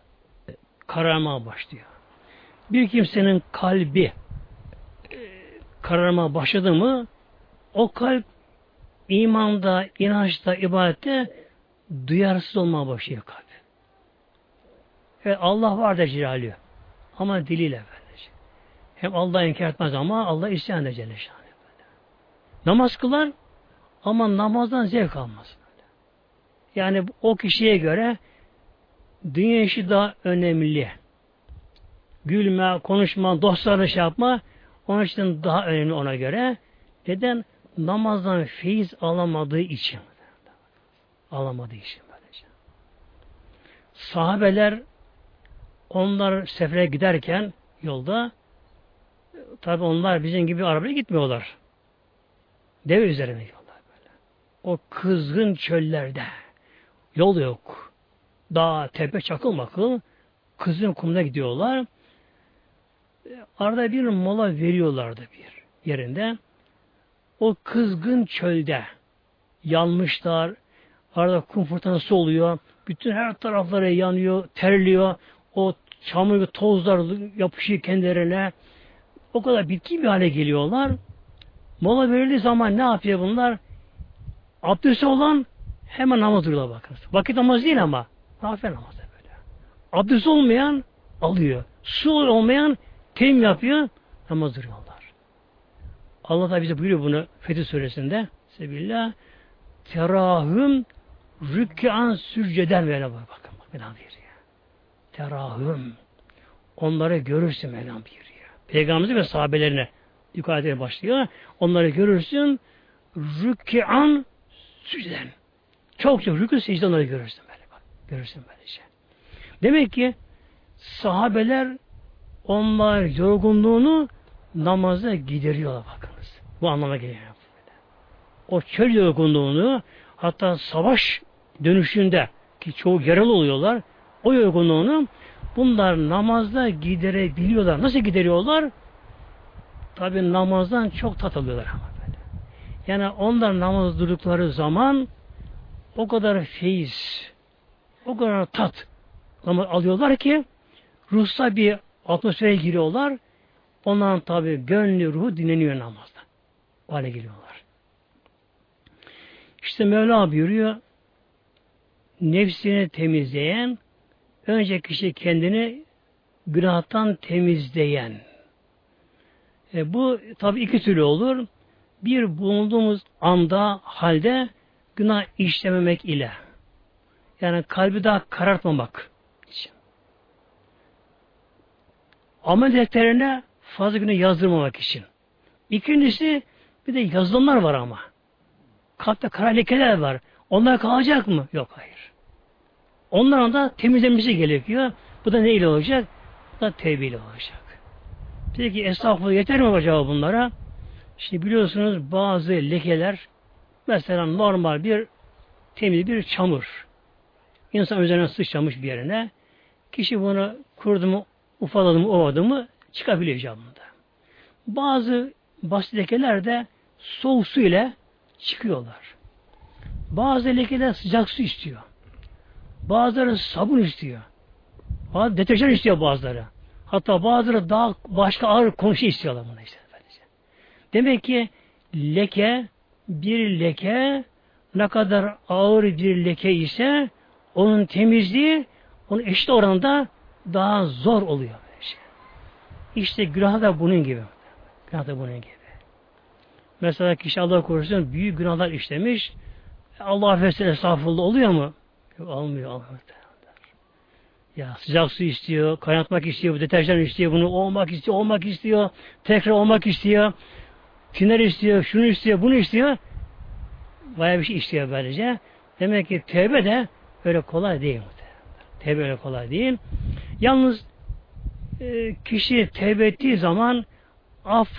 S1: kararmaya başlıyor. Bir kimsenin kalbi e, kararmaya başladı mı o kalp imanda, inançta, ibadette duyarsız olmaya başlıyor kalp. Evet Allah var da Cilalü. Ama diliyle böylece. Hem Allah inkar etmez ama Allah isyan eder Celle Namaz kılar ama namazdan zevk almaz. Yani o kişiye göre dünya işi daha önemli. Gülme, konuşma, dostlarla şey yapma onun için daha önemli ona göre. Neden? Namazdan feyiz alamadığı için. Alamadığı için böylece. Sahabeler onlar sefere giderken yolda tabi onlar bizim gibi arabaya gitmiyorlar. Deve üzerine yollar böyle. O kızgın çöllerde yol yok dağ, tepe, çakıl makıl kızın kumuna gidiyorlar. Arada bir mola veriyorlardı bir yerinde. O kızgın çölde yanmışlar. Arada kum fırtınası oluyor. Bütün her tarafları yanıyor, terliyor. O çamur ve tozlar yapışıyor kendilerine. O kadar bitki bir hale geliyorlar. Mola verildiği zaman ne yapıyor bunlar? Abdesti olan hemen namaz duruyorlar bakın. Vakit namaz değil ama. Nafile namazda böyle. Abdest olmayan alıyor. Su olmayan teyim yapıyor. Namaz duruyorlar. Allah da bize buyuruyor bunu Fetih Suresinde. Sebillah terahüm rükkan sürceden böyle bak bakın bak Mevlam buyuruyor. Terahüm onları görürsün Mevlam buyuruyor. Peygamberimize ve sahabelerine yukarıda başlıyor. Onları görürsün rükkan sücden. Çok çok rükû secde onları görürsün. Görürsün böylece. Demek ki sahabeler onlar yorgunluğunu namaza gideriyorlar bakınız. Bu anlama geliyor. O çöl yorgunluğunu hatta savaş dönüşünde ki çoğu yaralı oluyorlar o yorgunluğunu bunlar namazda giderebiliyorlar. Nasıl gideriyorlar? Tabi namazdan çok tat alıyorlar ama böyle. Yani onlar namaz durdukları zaman o kadar feyiz, o kadar tat alıyorlar ki ruhsa bir atmosfere giriyorlar. Onların tabi gönlü, ruhu dinleniyor namazda. O hale geliyorlar. İşte Mevla buyuruyor nefsini temizleyen önce kişi kendini günahtan temizleyen. E, bu tabi iki türlü olur. Bir bulunduğumuz anda, halde günah işlememek ile. Yani kalbi daha karartmamak için. Amel defterine fazla günah yazdırmamak için. İkincisi bir de yazılımlar var ama. Kalpte kara lekeler var. Onlar kalacak mı? Yok hayır. Onların da temizlenmesi gerekiyor. Bu da ne ile olacak? Bu da tevbe ile olacak. Peki estağfurullah yeter mi acaba bunlara? Şimdi biliyorsunuz bazı lekeler mesela normal bir temiz bir çamur. İnsan üzerine sıçramış bir yerine. Kişi bunu kurdu mu, ufaladı mı, ovadı mı çıkabiliyor camında. Bazı basit lekeler de soğuk su ile çıkıyorlar. Bazı lekeler sıcak su istiyor. Bazıları sabun istiyor. Bazı deterjan istiyor bazıları. Hatta bazıları daha başka ağır konuşu istiyorlar buna işte. Demek ki leke bir leke ne kadar ağır bir leke ise onun temizliği onun eşit oranda daha zor oluyor. Şey. İşte günah da bunun gibi. Günah da bunun gibi. Mesela kişi Allah korusun büyük günahlar işlemiş. Allah affetsin estağfurullah oluyor mu? Yok, almıyor. almıyor. Ya sıcak su istiyor, kaynatmak istiyor, deterjan istiyor, bunu olmak istiyor, olmak istiyor, tekrar olmak istiyor, tiner istiyor, şunu istiyor, bunu istiyor. Bayağı bir şey istiyor böylece. Demek ki tevbe de öyle kolay değil. Tevbe öyle kolay değil. Yalnız e, kişi tevbe ettiği zaman af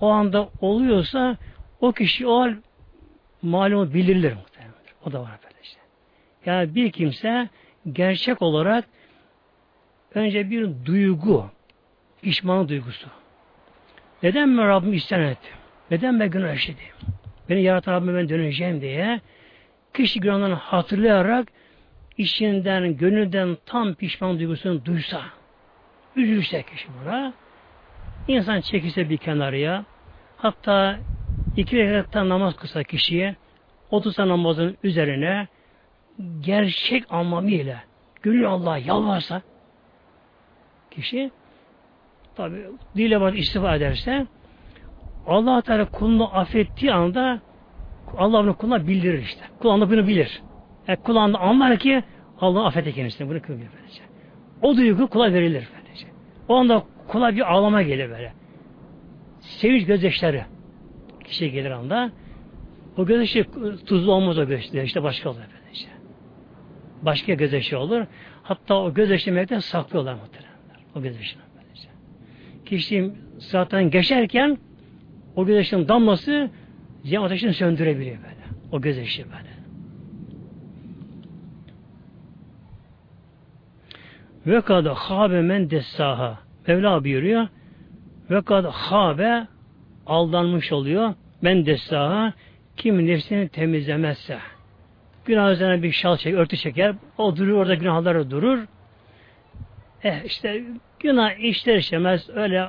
S1: o anda oluyorsa o kişi o hal malumu bilirilir muhtemelen. O da var böylece. Yani bir kimse gerçek olarak önce bir duygu, pişman duygusu. Neden ben Rabbim isyan ettim? Neden ben günah işledim? Beni yaratan Rabbime ben döneceğim diye kişi günahlarını hatırlayarak işinden, gönülden tam pişman duygusunu duysa, üzülse kişi buna, insan çekilse bir kenarıya, hatta iki rekattan namaz kısa kişiye, otursa namazın üzerine, gerçek anlamıyla, gönül Allah'a yalvarsa, kişi tabi dile var istifa ederse Allah Teala kulunu affettiği anda Allah bunu kuluna bildirir işte. Kul bunu bilir. Yani kul anda anlar ki Allah affetti kendisini. Bunu kılıyor böylece. O duygu kula verilir böylece. O anda kula bir ağlama gelir böyle. Sevinç gözyaşları kişiye gelir anda. O gözyaşı tuzlu olmaz o gözyaşı. İşte başka olur böylece. Başka gözyaşı olur. Hatta o gözyaşı melekten saklıyorlar muhtemelen. O gözyaşını böylece. Kişi zaten geçerken o gözyaşının damlası cehennem ateşini söndürebiliyor böyle. O gözyaşı böyle. Ve kad habe men dessaha. Mevla buyuruyor. Ve kad habe aldanmış oluyor. Men dessaha kim nefsini temizlemezse. Günah üzerine bir şal çeker, örtü çeker. O durur orada günahları durur. Eh işte günah işler işlemez öyle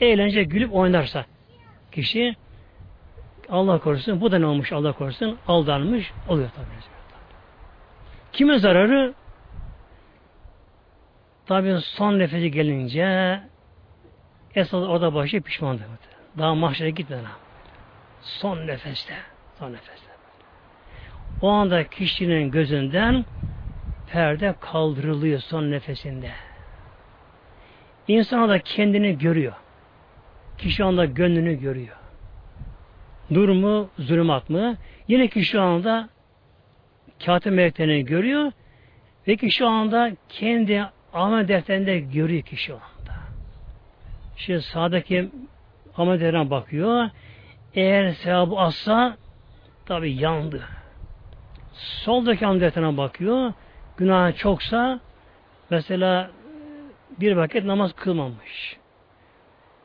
S1: eğlence gülüp oynarsa kişi Allah korusun bu da ne olmuş Allah korusun aldanmış oluyor tabi. Kime zararı? Tabi son nefesi gelince esas orada başı pişmandır. Daha mahşere gitmeden. Son nefeste. Son nefeste. O anda kişinin gözünden perde kaldırılıyor son nefesinde. İnsan da kendini görüyor. Kişi anda gönlünü görüyor. Nur mu, zulümat mı? Yine kişi anda kağıt meleklerini görüyor. Peki şu anda kendi amel defterinde görüyor ki şu anda. Şimdi sağdaki amel defterine bakıyor. Eğer sevabı azsa tabi yandı. Soldaki amel defterine bakıyor. Günah çoksa mesela bir vakit namaz kılmamış.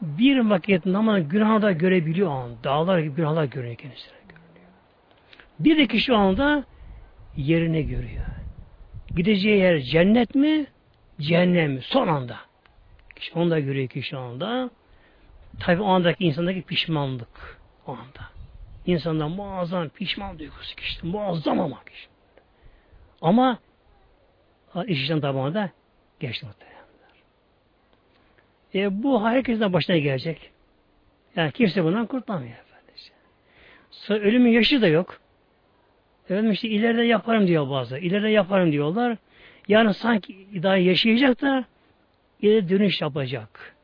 S1: Bir vakit namaz günahı da görebiliyor an. Dağlar gibi günahlar görüyor kendisine. Bir de kişi anda yerine görüyor. Gideceği yer cennet mi? Cehennem? Son anda. Kişi onu da görüyor ki şu anda. Tabi o andaki insandaki pişmanlık. O anda. İnsanda muazzam pişman duygusu kişi. Muazzam ama kişi. Ama iş işten tabağına da geçti muhtemelen. E, bu herkesin başına gelecek. Yani kimse bundan kurtulamıyor. Efendim. Ölümün yaşı da yok. Efendim işte ileride yaparım diyor bazı. İleride yaparım diyorlar. Yani sanki daha yaşayacak da ileride dönüş yapacak.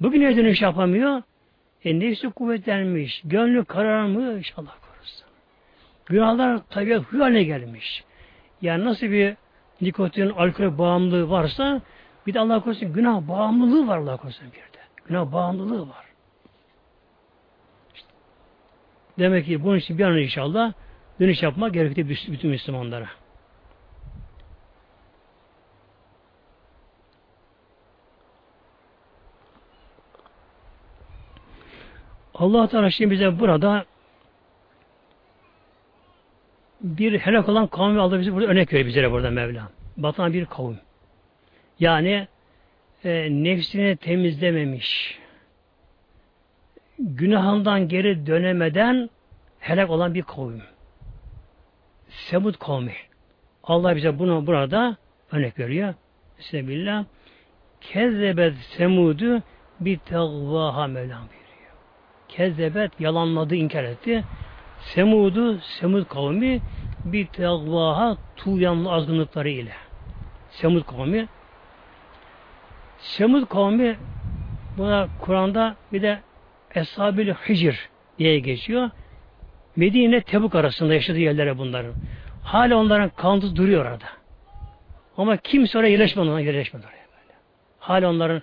S1: Bugün ne dönüş yapamıyor? E nefsi kuvvetlenmiş, gönlü kararmış Allah korusun. Günahlar tabiat huy haline gelmiş. Yani nasıl bir nikotin, alkol bağımlılığı varsa bir de Allah korusun günah bağımlılığı var Allah korusun bir de. Günah bağımlılığı var. İşte. Demek ki bunun için bir an inşallah dönüş yapmak gerekli bütün Müslümanlara. Allah Teala şimdi bize burada bir helak olan kavmi aldı bizi burada örnek veriyor bizlere burada Mevla. Batan bir kavim. Yani e, nefsini temizlememiş, günahından geri dönemeden helak olan bir kavim. Semud kavmi. Allah bize bunu burada örnek veriyor. Bismillah. Kezzebet semudu bir tevvaha Mevlam buyuruyor. Kezzebet yalanladı, inkar etti. Semudu, Semud kavmi bir tevvaha tuğyanlı azgınlıkları ile. Semud kavmi Semud kavmi buna Kur'an'da bir de Eshab-ül Hicr diye geçiyor. Medine Tebuk arasında yaşadığı yerlere bunların. Hala onların kanıtı duruyor orada. Ama kimse oraya yerleşmedi, ona yerleşmedi oraya böyle. Hala onların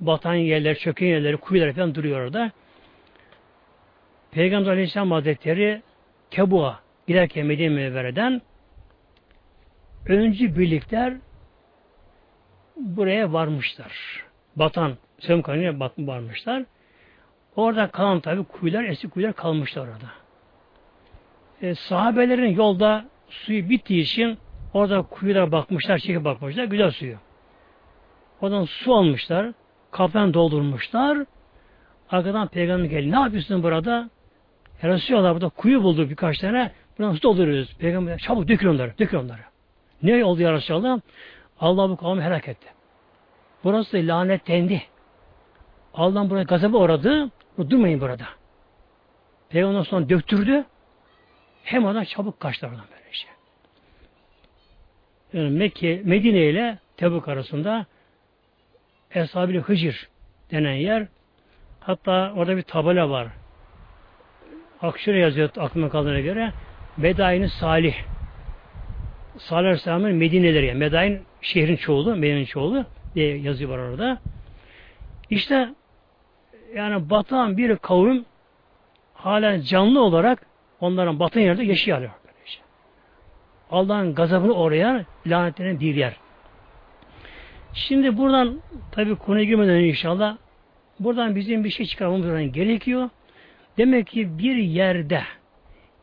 S1: batan yerler, çöken yerleri, kuyular falan duruyor orada. Peygamber Aleyhisselam Hazretleri Kebu'a giderken Medine Münevvere'den öncü birlikler buraya varmışlar. Batan Semkanı'ya varmışlar. Orada kalan tabi kuyular, eski kuyular kalmışlar orada. E, sahabelerin yolda suyu bittiği için orada kuyulara bakmışlar, çekip bakmışlar, güzel suyu. Oradan su almışlar, kaptan doldurmuşlar. Arkadan peygamber geldi. Ne yapıyorsun burada? Resulallah burada kuyu buldu birkaç tane. Buradan su dolduruyoruz. Peygamber çabuk dökün onları, dökün onları. Ne oldu ya Resulallah? Allah bu kavmi helak etti. Burası lanetlendi. Allah'ın buraya gazabı uğradı. Durmayın burada. Peygamber sonra döktürdü. Hem oradan çabuk kaçtı oradan böyle şey. Yani Mekke, Medine ile Tebuk arasında Eshab-ı Hıcır denen yer. Hatta orada bir tabela var. Akşire yazıyor aklıma kaldığına göre. Medain Salih. Salih Aleyhisselam'ın Medineleri. Yani Medain şehrin çoğulu, Medine'nin çoğulu diye yazıyor var orada. İşte yani batan bir kavim hala canlı olarak onların batın yerde yaşıyor. Allah'ın gazabını oraya lanetlenen bir yer. Şimdi buradan tabi konuya girmeden inşallah buradan bizim bir şey çıkarmamız gerekiyor. Demek ki bir yerde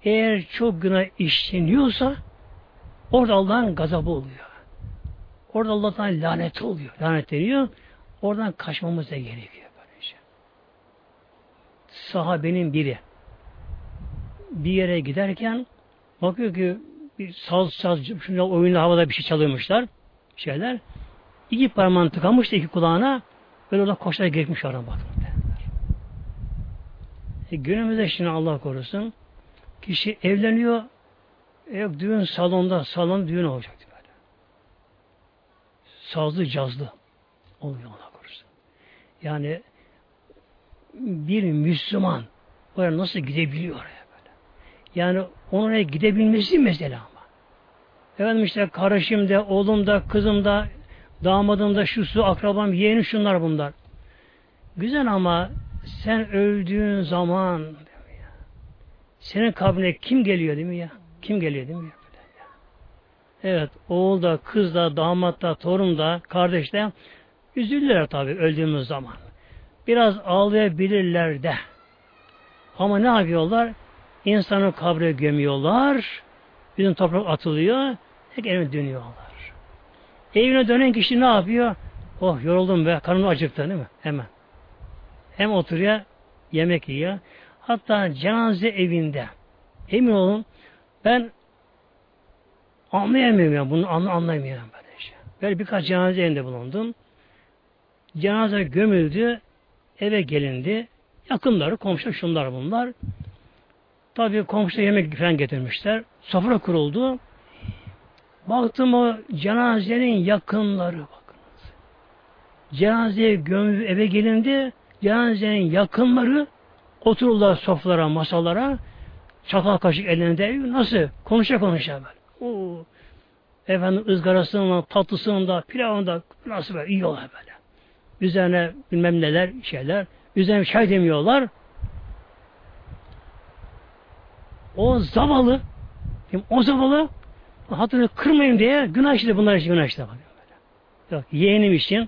S1: eğer çok günah işleniyorsa orada Allah'ın gazabı oluyor. Orada Allah'tan lanet oluyor. Lanet ediyor. Oradan kaçmamız da gerekiyor. Böylece. Sahabenin biri bir yere giderken bakıyor ki bir saz saz şunlar oyunda havada bir şey çalıyormuşlar şeyler. İki parmağını tıkamış da iki kulağına böyle orada koşarak geçmiş oradan bakın. E, günümüzde şimdi Allah korusun kişi evleniyor e, yok düğün salonda salon düğün olacak sazlı cazlı oluyor Allah korusun. Yani bir Müslüman oraya nasıl gidebiliyor oraya böyle. Yani oraya gidebilmesi mesela ama. Efendim işte kardeşim de, oğlum da, kızım da, damadım da, şu su, akrabam, yeğenim şunlar bunlar. Güzel ama sen öldüğün zaman senin kabrine kim geliyor değil mi ya? Kim geliyor değil mi ya? Evet, oğul da, kız da, damat da, torun da, kardeş de üzülürler tabii öldüğümüz zaman. Biraz ağlayabilirler de. Ama ne yapıyorlar? İnsanı kabre gömüyorlar. Bizim toprak atılıyor. Tek evine dönüyorlar. Evine dönen kişi ne yapıyor? Oh yoruldum be, karnım acıktı değil mi? Hemen. Hem oturuyor, yemek yiyor. Hatta cenaze evinde. Emin olun ben anlayamıyorum ya bunu anla, anlayamıyorum böyle şey. Böyle birkaç cenaze evinde bulundum. Cenaze gömüldü, eve gelindi. Yakınları, komşu şunlar bunlar. Tabii komşu yemek falan getirmişler. Sofra kuruldu. Baktım o cenazenin yakınları bakınız. Cenazeye gömülü eve gelindi. Cenazenin yakınları otururlar sofralara, masalara. Çatal kaşık elinde. Nasıl? Konuşa konuşa böyle. Oo. Efendim ızgarasında, tatlısında, pilavında nasıl böyle yiyorlar böyle. Üzerine bilmem neler şeyler. Üzerine çay demiyorlar. O zavallı o zavallı hatırını kırmayayım diye günah işledi bunlar için günah işledi. Yok, yeğenim için,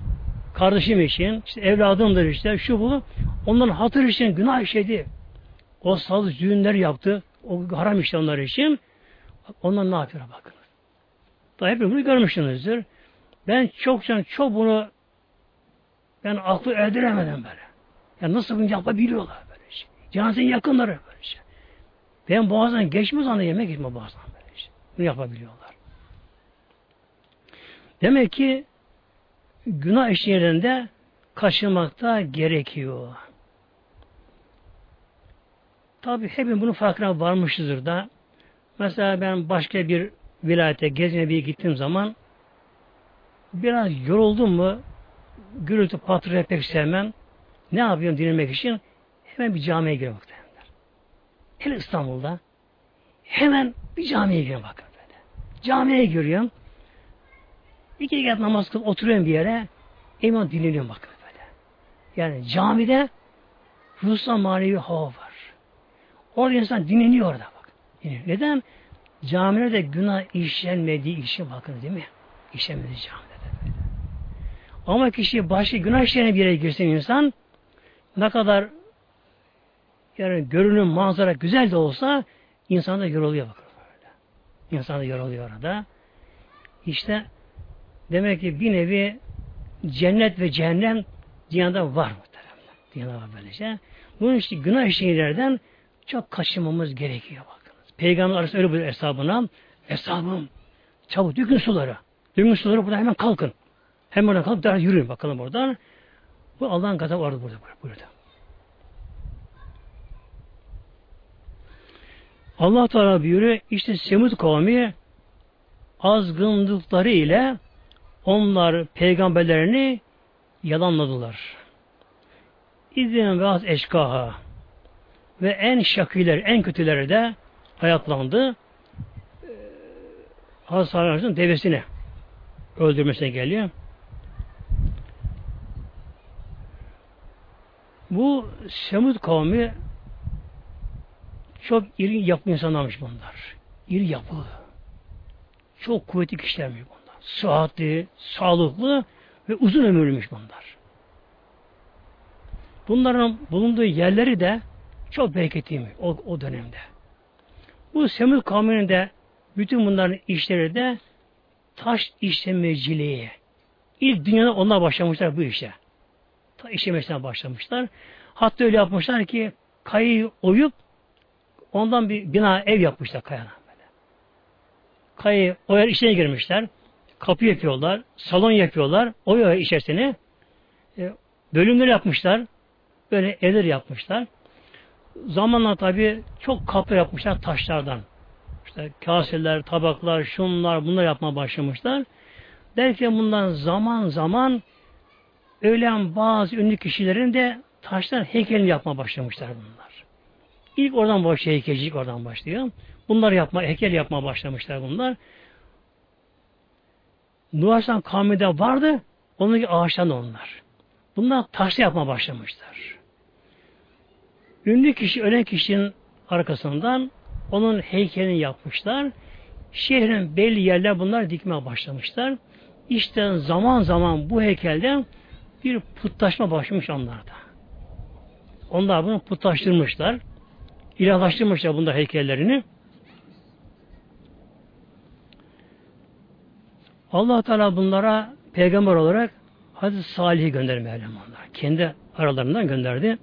S1: kardeşim için, işte evladımdır işte, şu bu. Onların hatır için günah işledi. O saz düğünler yaptı. O haram işte onlar için. Onlar ne yapıyor bakın. Daha hep bunu görmüşsünüzdür. Ben çok çok bunu ben aklı erdiremedim böyle. Ya nasıl bunu yapabiliyorlar böyle şey. Cenazenin yakınları böyle şey. Ben boğazdan geçmez anda yemek geçme boğazdan böyle şey. Bunu yapabiliyorlar. Demek ki günah işlerinde kaçınmakta gerekiyor. Tabi hepimiz bunun farkına varmışızdır da. Mesela ben başka bir vilayete gezmeye bir gittiğim zaman biraz yoruldum mu gürültü patırı pek sevmem. Ne yapıyorum dinlemek için? Hemen bir camiye giriyorum. Hele İstanbul'da hemen bir camiye giriyorum bakın. Camiye giriyorum. İki rekat namaz kılıp oturuyorum bir yere. Eman dinleniyorum bakın böyle. Yani camide ruhsal manevi hava var. Orada insan dinleniyor orada bak. Neden? Camilerde günah işlenmediği için bakın değil mi? İşlenmediği camide böyle. Ama kişi başka günah işlerine bir yere girsin insan ne kadar yani görünüm, manzara güzel de olsa insan da yoruluyor bakın böyle. İnsan da yoruluyor orada. İşte demek ki bir nevi cennet ve cehennem dünyada var muhtemelen. Dünyada var böylece. Bunun için günah şeylerden çok kaçınmamız gerekiyor bakınız. Peygamber arasında öyle bir hesabına hesabım çabuk dökün suları. Dökün suları burada hemen kalkın. Hemen oradan kalkıp daha yürüyün bakalım oradan. Bu Allah'ın gazabı vardı burada. burada. Allah Teala buyuruyor işte Semud kavmi azgınlıkları ile onlar peygamberlerini yalanladılar. İzin ve az eşkaha ve en şakiler, en kötüleri de hayatlandı. Hazreti Aleyhisselam'ın öldürmesine geliyor. Bu Semud kavmi çok iri yapı insanlarmış bunlar. İri yapı. Çok kuvvetli kişilermiş bunlar. Sıhhatli, sağlıklı ve uzun ömürlüymüş bunlar. Bunların bulunduğu yerleri de çok bereketliymiş o, o dönemde. Bu Semud kavminin de bütün bunların işleri de taş işlemeciliği. İlk dünyada onlar başlamışlar bu işe. Taş işlemesinden başlamışlar. Hatta öyle yapmışlar ki kayayı oyup Ondan bir bina ev yapmışlar kayadan böyle. Kayı o yer içine girmişler. Kapı yapıyorlar. Salon yapıyorlar. O yer içerisine e, bölümler yapmışlar. Böyle evler yapmışlar. Zamanla tabi çok kapı yapmışlar taşlardan. İşte kaseler, tabaklar, şunlar, bunlar yapmaya başlamışlar. Derken bundan zaman zaman ölen bazı ünlü kişilerin de taştan heykelini yapmaya başlamışlar bunlar. İlk oradan başlıyor heykelcilik oradan başlıyor. Bunlar yapma, heykel yapmaya başlamışlar bunlar. Nuh Aleyhisselam kavminde vardı. Onun ağaçtan onlar. Bunlar taşla yapma başlamışlar. Ünlü kişi, ölen kişinin arkasından onun heykelini yapmışlar. Şehrin belli yerler bunlar dikmeye başlamışlar. İşte zaman zaman bu heykelden bir putlaşma başlamış onlarda. Onlar bunu putlaştırmışlar. İlahlaştırmışlar bunda heykellerini. Allah Teala bunlara peygamber olarak Hazreti Salih'i gönderdi Mevlam onlara. Kendi aralarından gönderdi.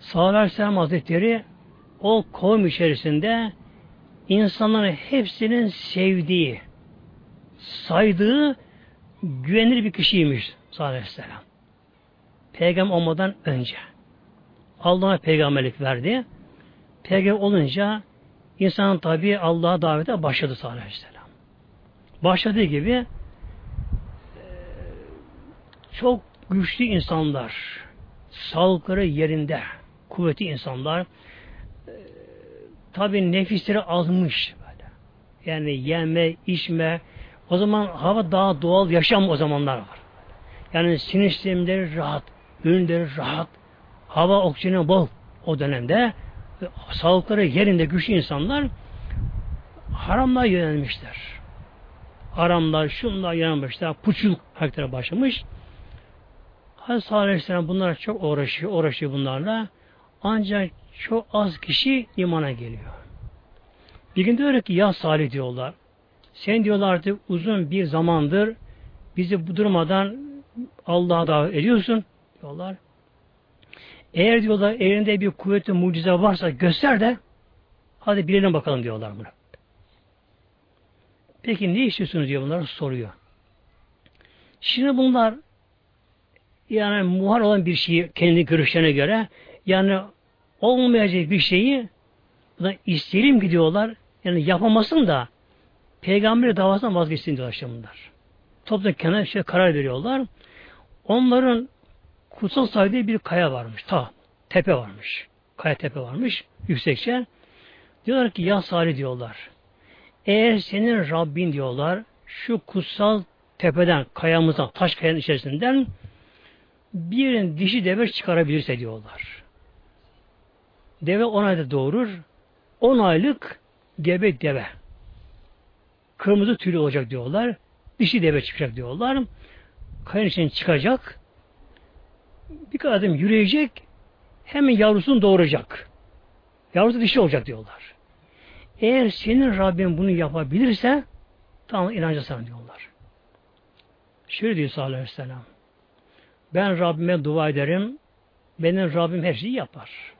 S1: Salih Aleyhisselam Hazretleri o kavim içerisinde insanların hepsinin sevdiği, saydığı güvenilir bir kişiymiş Salih Aleyhisselam. Peygamber olmadan önce. Allah'a peygamberlik verdi. Peygamber olunca insan tabi Allah'a davete başladı Salih Aleyhisselam. Başladığı gibi e, çok güçlü insanlar, sağlıkları yerinde, kuvvetli insanlar, e, tabi nefisleri azmış böyle. Yani yeme, içme, o zaman hava daha doğal yaşam o zamanlar var. Yani sinir sistemleri rahat, ürünleri rahat, hava oksijeni bol o dönemde sağlıkları yerinde güçlü insanlar haramlar yönelmişler. Haramlar, şunlar yönelmişler, puçluk hareketleri başlamış. Hazreti Aleyhisselam bunlara çok uğraşıyor, uğraşıyor bunlarla. Ancak çok az kişi imana geliyor. Bir gün diyor ki ya Salih diyorlar. Sen diyorlar artık uzun bir zamandır bizi bu durmadan Allah'a davet ediyorsun diyorlar. Eğer diyorlar elinde bir kuvvetli mucize varsa göster de hadi bilelim bakalım diyorlar bunu. Peki ne istiyorsunuz diyor bunlar soruyor. Şimdi bunlar yani muhar olan bir şeyi kendi görüşlerine göre yani olmayacak bir şeyi da isteyelim gidiyorlar. Yani yapamasın da peygamber davasından vazgeçsin diyorlar işte bunlar. Toplu kenar şey karar veriyorlar. Onların kutsal saydığı bir kaya varmış. Ta tepe varmış. Kaya tepe varmış. Yüksekçe. Diyorlar ki ya Salih diyorlar. Eğer senin Rabbin diyorlar şu kutsal tepeden, kayamızdan, taş kayanın içerisinden bir dişi deve çıkarabilirse diyorlar. Deve on ayda doğurur. On aylık gebe deve. Kırmızı tüylü olacak diyorlar. Dişi deve çıkacak diyorlar. Kayanın içinden çıkacak bir kadar adım yürüyecek, hemen yavrusunu doğuracak. Yavrusu dişi olacak diyorlar. Eğer senin Rabbin bunu yapabilirse tamam inanca sana diyorlar. Şöyle diyor sallallahu aleyhi ve sellem. Ben Rabbime dua ederim. Benim Rabbim her şeyi yapar.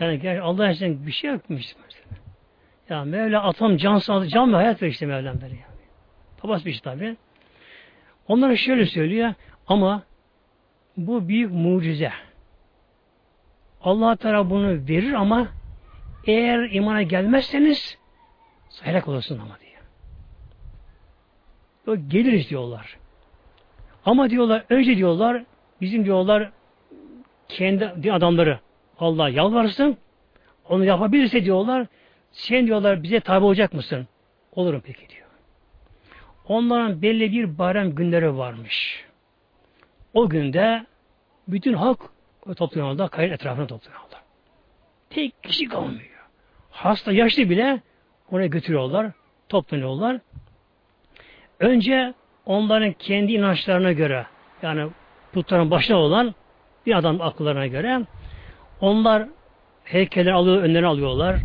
S1: Yani Allah için bir şey yapmış. Ya Mevla atam can sağladı, can ve hayat ver işte Mevlam yani. Babası bir şey tabi. Onlara şöyle söylüyor ama bu büyük mucize. Allah Teala bunu verir ama eğer imana gelmezseniz helak olursun ama diyor. O geliriz diyorlar. Ama diyorlar önce diyorlar bizim diyorlar kendi adamları Allah yalvarsın onu yapabilirse diyorlar sen diyorlar bize tabi olacak mısın? Olurum peki diyor. Onların belli bir bayram günleri varmış. O günde bütün halk toplanıyorlar, kayın etrafına toplanıyorlar. Tek kişi kalmıyor. Hasta, yaşlı bile oraya götürüyorlar, toplanıyorlar. Önce onların kendi inançlarına göre, yani putların başına olan bir adam akıllarına göre onlar heykeller alıyor, önlerine alıyorlar.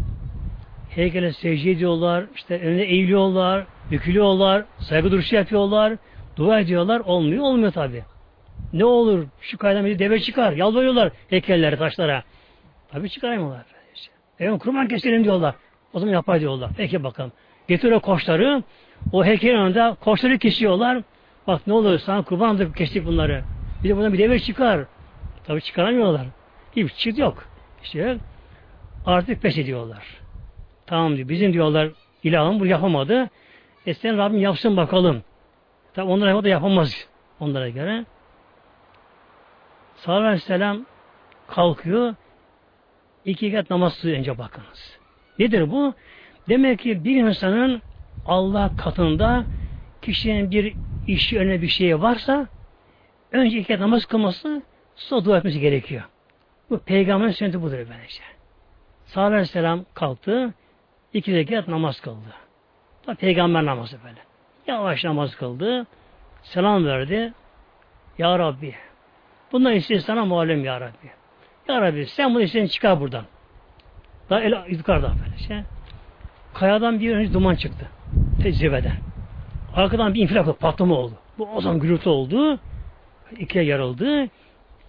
S1: Heykele secde ediyorlar, işte önüne eğiliyorlar, bükülüyorlar, saygı duruşu yapıyorlar, dua ediyorlar. Olmuyor, olmuyor tabi. Ne olur şu kayadan bir deve çıkar. Yalvarıyorlar heykellere, taşlara. Tabi çıkaramıyorlar. Evet kurban keselim diyorlar. O zaman yapar diyorlar. Peki bakalım. Getir o koçları. O heykelin önünde koçları kesiyorlar. Bak ne olur sana kurbandır kestik bunları. Bir de buradan bir deve çıkar. Tabi çıkaramıyorlar. Hiçbir çıt yok. İşte artık pes ediyorlar. Tamam diyor. Bizim diyorlar ilahım bu yapamadı. E sen Rabbim yapsın bakalım. Tabi onlar da yapamaz onlara göre. Sallallahu aleyhi ve sellem kalkıyor. iki rekat namaz önce bakınız. Nedir bu? Demek ki bir insanın Allah katında kişinin bir işi önüne bir şey varsa önce iki namaz kılması sonra dua etmesi gerekiyor. Bu peygamberin sünneti budur böylece. Sallallahu aleyhi ve sellem kalktı, iki rekat namaz kıldı. Da peygamber namazı böyle. Yavaş namaz kıldı, selam verdi. Ya Rabbi, bundan istedim sana malum Ya Rabbi. Ya Rabbi sen bunu istediğini çıkar buradan. Daha el yukarıda böyle şey. Kayadan bir önce duman çıktı. Tecrübeden. Arkadan bir infilak patlama oldu. Bu o zaman gürültü oldu. İkiye yarıldı.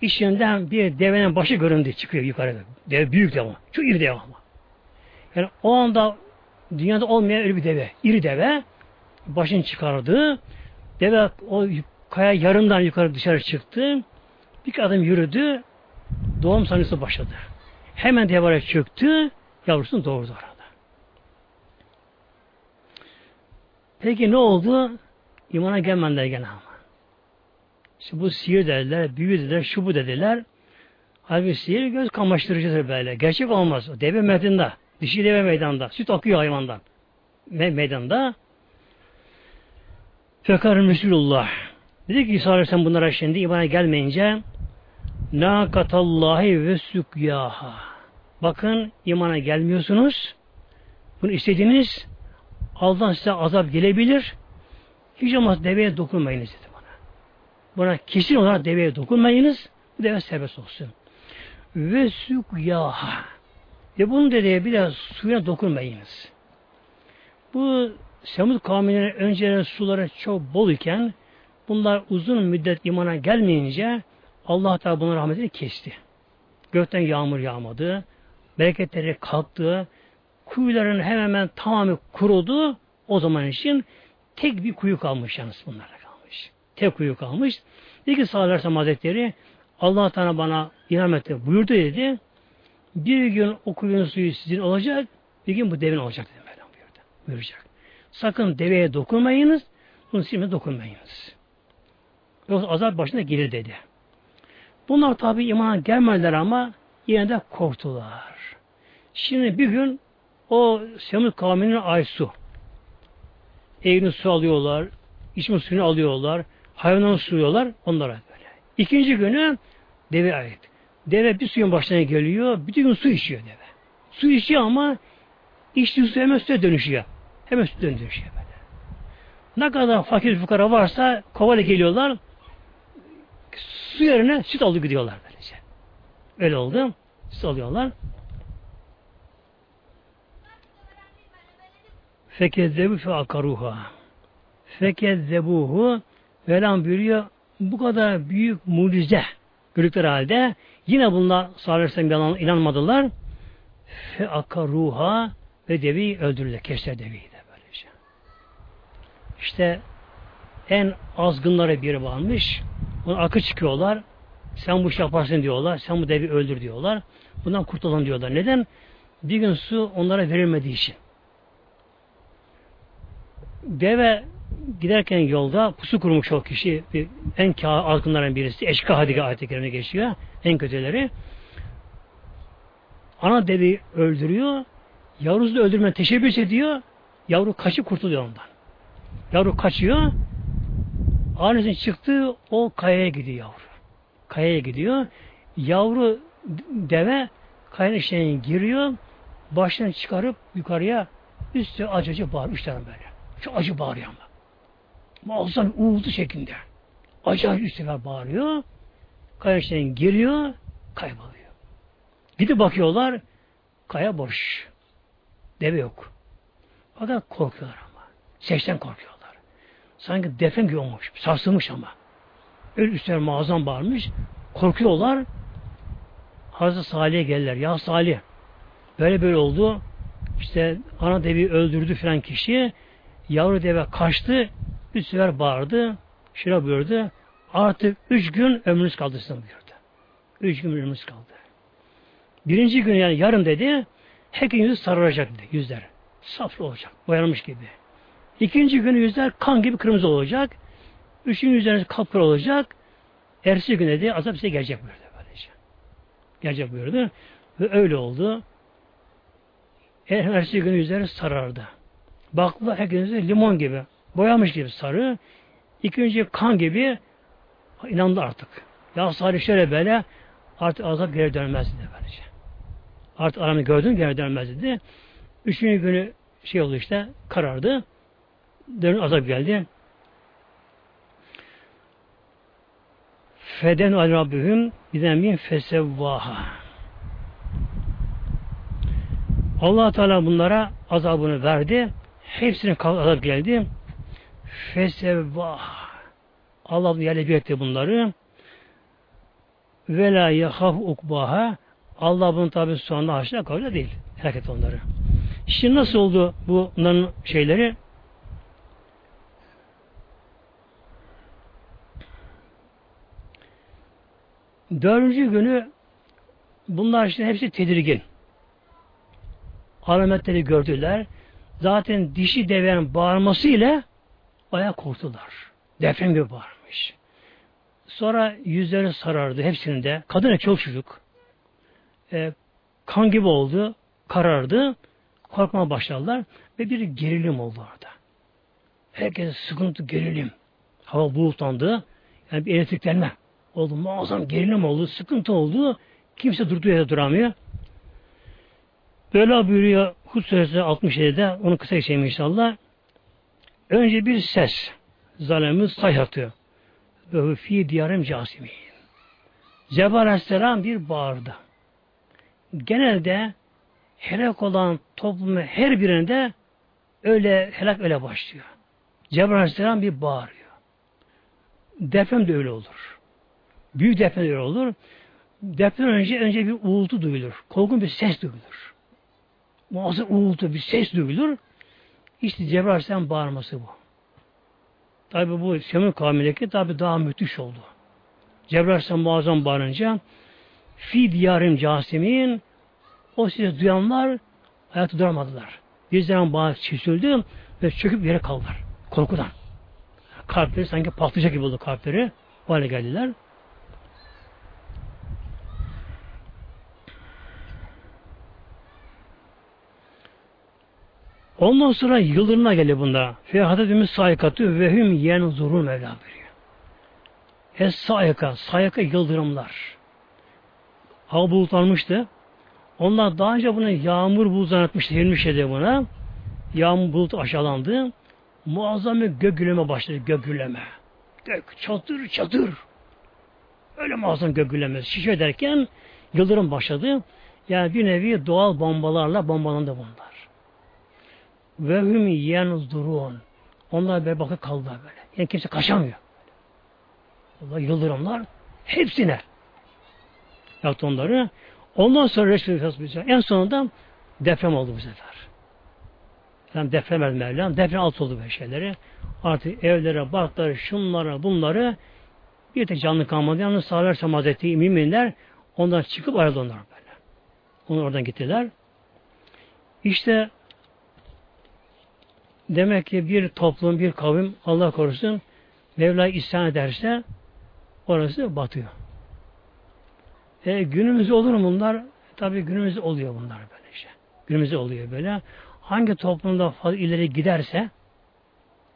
S1: İçinden bir devenin başı göründü, çıkıyor yukarıda. Deve büyük deve. Çok iri deve ama. Yani o anda dünyada olmayan öyle bir deve. iri deve. Başını çıkardı. Deve o kaya yarımdan yukarı dışarı çıktı. Bir adım yürüdü. Doğum sancısı başladı. Hemen devara çöktü. Yavrusunu doğurdu orada. Peki ne oldu? İmana gelmediler gene ama. İşte bu sihir dediler, büyü dediler, şu bu dediler. Halbuki sihir göz kamaştırıcıdır böyle. Gerçek olmaz. O deve meydanda. Dişi deve meydanda. Süt akıyor hayvandan. Me meydanda. Fekar Resulullah. Dedi ki İsa Aleyhisselam bunlara şimdi imana gelmeyince Nakatallahi ve sükyaha. Bakın imana gelmiyorsunuz. Bunu istediğiniz Allah'tan size azap gelebilir. Hiç olmaz deveye dokunmayınız dedi bana. Buna kesin olarak deveye dokunmayınız. Bu deve serbest olsun. Ve sükyaha. Ve bunu dediği bir de suyuna dokunmayınız. Bu Semud kavminin önceden suları çok bol iken bunlar uzun müddet imana gelmeyince Allah Teala bunun rahmetini kesti. Gökten yağmur yağmadı. Bereketleri kalktı. Kuyuların hemen hemen tamamı kurudu. O zaman için tek bir kuyu kalmış yalnız bunlara kalmış. Tek kuyu kalmış. Dedi ki Sallallahu Hazretleri Allah Teala bana ilham etti. Buyurdu dedi. Bir gün o kuyunun suyu sizin olacak. Bir gün bu devin olacak dedi. Mevlam buyurdu. Buyuracak. Sakın deveye dokunmayınız. Bunun silme dokunmayınız. Yoksa azap başına gelir dedi. Bunlar tabi imana gelmediler ama yine de korktular. Şimdi bir gün o Semud kavminin Aysu evini su alıyorlar, içme suyunu alıyorlar, hayvanları suluyorlar onlara böyle. İkinci günü deve ait. Deve bir suyun başına geliyor, bütün gün su içiyor deve. Su içiyor ama içtiği su hemen süte dönüşüyor. Hemen süt dönüşüyor böyle. Ne kadar fakir fukara varsa kovalı geliyorlar, su yerine süt alıp gidiyorlar böylece. Öyle oldu. Süt alıyorlar. Fekezzebu fe akaruha. Fekezzebuhu Velam buyuruyor bu kadar büyük mucize gördükleri halde yine bunlar sallallahu aleyhi inanmadılar. Fe akaruha ve devi öldürdüler. Kestiler deviyi de böylece. İşte en azgınları biri varmış. Ona akı çıkıyorlar. Sen bu iş yaparsın diyorlar. Sen bu devi öldür diyorlar. Bundan kurtulan diyorlar. Neden? Bir gün su onlara verilmediği için. Deve giderken yolda pusu kurmuş o kişi bir, en kâ azgınların birisi. Eşka Hadige ayet-i geçiyor. En kötüleri. Ana devi öldürüyor. Yavrusu da öldürme teşebbüs ediyor. Yavru kaçıp kurtuluyor ondan. Yavru kaçıyor. Annesinin çıktığı o kayaya gidiyor yavru. Kayaya gidiyor. Yavru deve kayanın içine giriyor. Başını çıkarıp yukarıya üstü acıcı bağır. Üç tane böyle. Çok acı bağırıyor ama. Muazzam uğultu şeklinde. Acayip üç sefer bağırıyor. Kayanın içine giriyor. Kayboluyor. Gidip bakıyorlar. Kaya boş. Deve yok. Fakat korkuyorlar ama. Seçten korkuyor. Sanki defen gibi olmuş. Sarsılmış ama. Öyle üstler mağazam bağırmış. Korkuyorlar. Hazreti Salih'e gelirler. Ya Salih böyle böyle oldu. İşte ana devi öldürdü filan kişi. Yavru deve kaçtı. Üç sefer bağırdı. Şuna buyurdu. Artık üç gün ömrünüz kaldı size buyurdu. Üç gün ömrünüz kaldı. Birinci gün yani yarın dedi. Herkesin yüzü sarılacak dedi. Yüzler. Saflı olacak. Boyanmış gibi. İkinci günü yüzler kan gibi kırmızı olacak. Üçüncü yüzler kapkara olacak. Ertesi güne de azap size gelecek buyurdu. Böylece. Gelecek buyurdu. Ve öyle oldu. Ertesi gün üzeri sarardı. Baktılar herkese limon gibi. Boyamış gibi sarı. İkinci kan gibi inandı artık. Ya sarı şöyle böyle artık azap geri dönmez dedi böylece. Artık aramı gördüm geri dönmez dedi. Üçüncü günü şey oldu işte karardı. Dönün azap geldi. Feden al Rabbihim bizemin fesevvaha. Allah Teala bunlara azabını verdi. Hepsinin azap geldi. Fesevvaha. Allah yerle bir etti bunları. Ve la yahaf ukbaha. Allah bunun tabi sonunda haşına kavga değil. Etti onları. Şimdi nasıl oldu bu bunların şeyleri? Dördüncü günü bunlar işte hepsi tedirgin. Alametleri gördüler. Zaten dişi devenin bağırması ile bayağı korktular. Deprem gibi bağırmış. Sonra yüzleri sarardı hepsinin de. Kadın çok çocuk. E, kan gibi oldu. Karardı. Korkmaya başladılar. Ve bir gerilim oldu orada. Herkes sıkıntı, gerilim. Hava bulutlandı. Yani bir elektriklenme oldu. Muazzam gerilim oldu. Sıkıntı oldu. Kimse durduğu yerde duramıyor. Böyle buyuruyor Hud Suresi 67'de onu kısa geçeyim inşallah. Önce bir ses zalemiz sayhatıyor. Ve fi diyarım casimi. Cebrail Aleyhisselam bir bağırdı. Genelde helak olan toplumu her birinde öyle helak öyle başlıyor. Cebrail Aleyhisselam bir bağırıyor. Deprem de öyle olur. Büyük deprem de öyle olur. Deprem önce önce bir uğultu duyulur. Korkun bir ses duyulur. Muazzam uğultu bir ses duyulur. İşte Cebrail Aleyhisselam bağırması bu. Tabi bu Semih kavmindeki tabi daha müthiş oldu. Cebrail Aleyhisselam muazzam bağırınca fi diyarım casimin o sizi duyanlar ayakta duramadılar. Bir zaman bağ çizildi ve çöküp yere kaldılar. Korkudan. Kalpleri sanki patlayacak gibi oldu kalpleri. O hale geldiler. Ondan sonra yıldırımına geliyor bunda. Fehadetimiz sayikatı ve hüm yenzurun Mevla buyuruyor. Es sayika, sayika yıldırımlar. Hava bulutlanmıştı. Onlar daha önce bunu yağmur bulutu zannetmişti, yenmişti buna. Yağmur bulut aşağılandı. Muazzam bir gök güleme başladı, gök güleme. Gök çatır çatır. Öyle muazzam gök gülemesi. Şişe derken yıldırım başladı. Yani bir nevi doğal bombalarla bombalandı bunlar. Ve hüm yenzdurun. Onlar böyle bakıp kaldılar böyle. Yani kimse kaçamıyor. Allah yıldırımlar hepsine yaptı onları. Ondan sonra Resulü en sonunda deprem oldu bu sefer. Yani deprem el Mevlam. Deprem alt oldu böyle şeyleri. Artık evlere, barkları, şunlara, bunları bir tek canlı kalmadı. Yalnız sahabeler samazeti müminler ondan çıkıp aradı onlar böyle. Onu oradan gittiler. İşte demek ki bir toplum, bir kavim Allah korusun Mevla isyan ederse orası batıyor. E, günümüzde olur mu bunlar? Tabi günümüzde oluyor bunlar böyle işte. Günümüzde oluyor böyle. Hangi toplumda fazla ileri giderse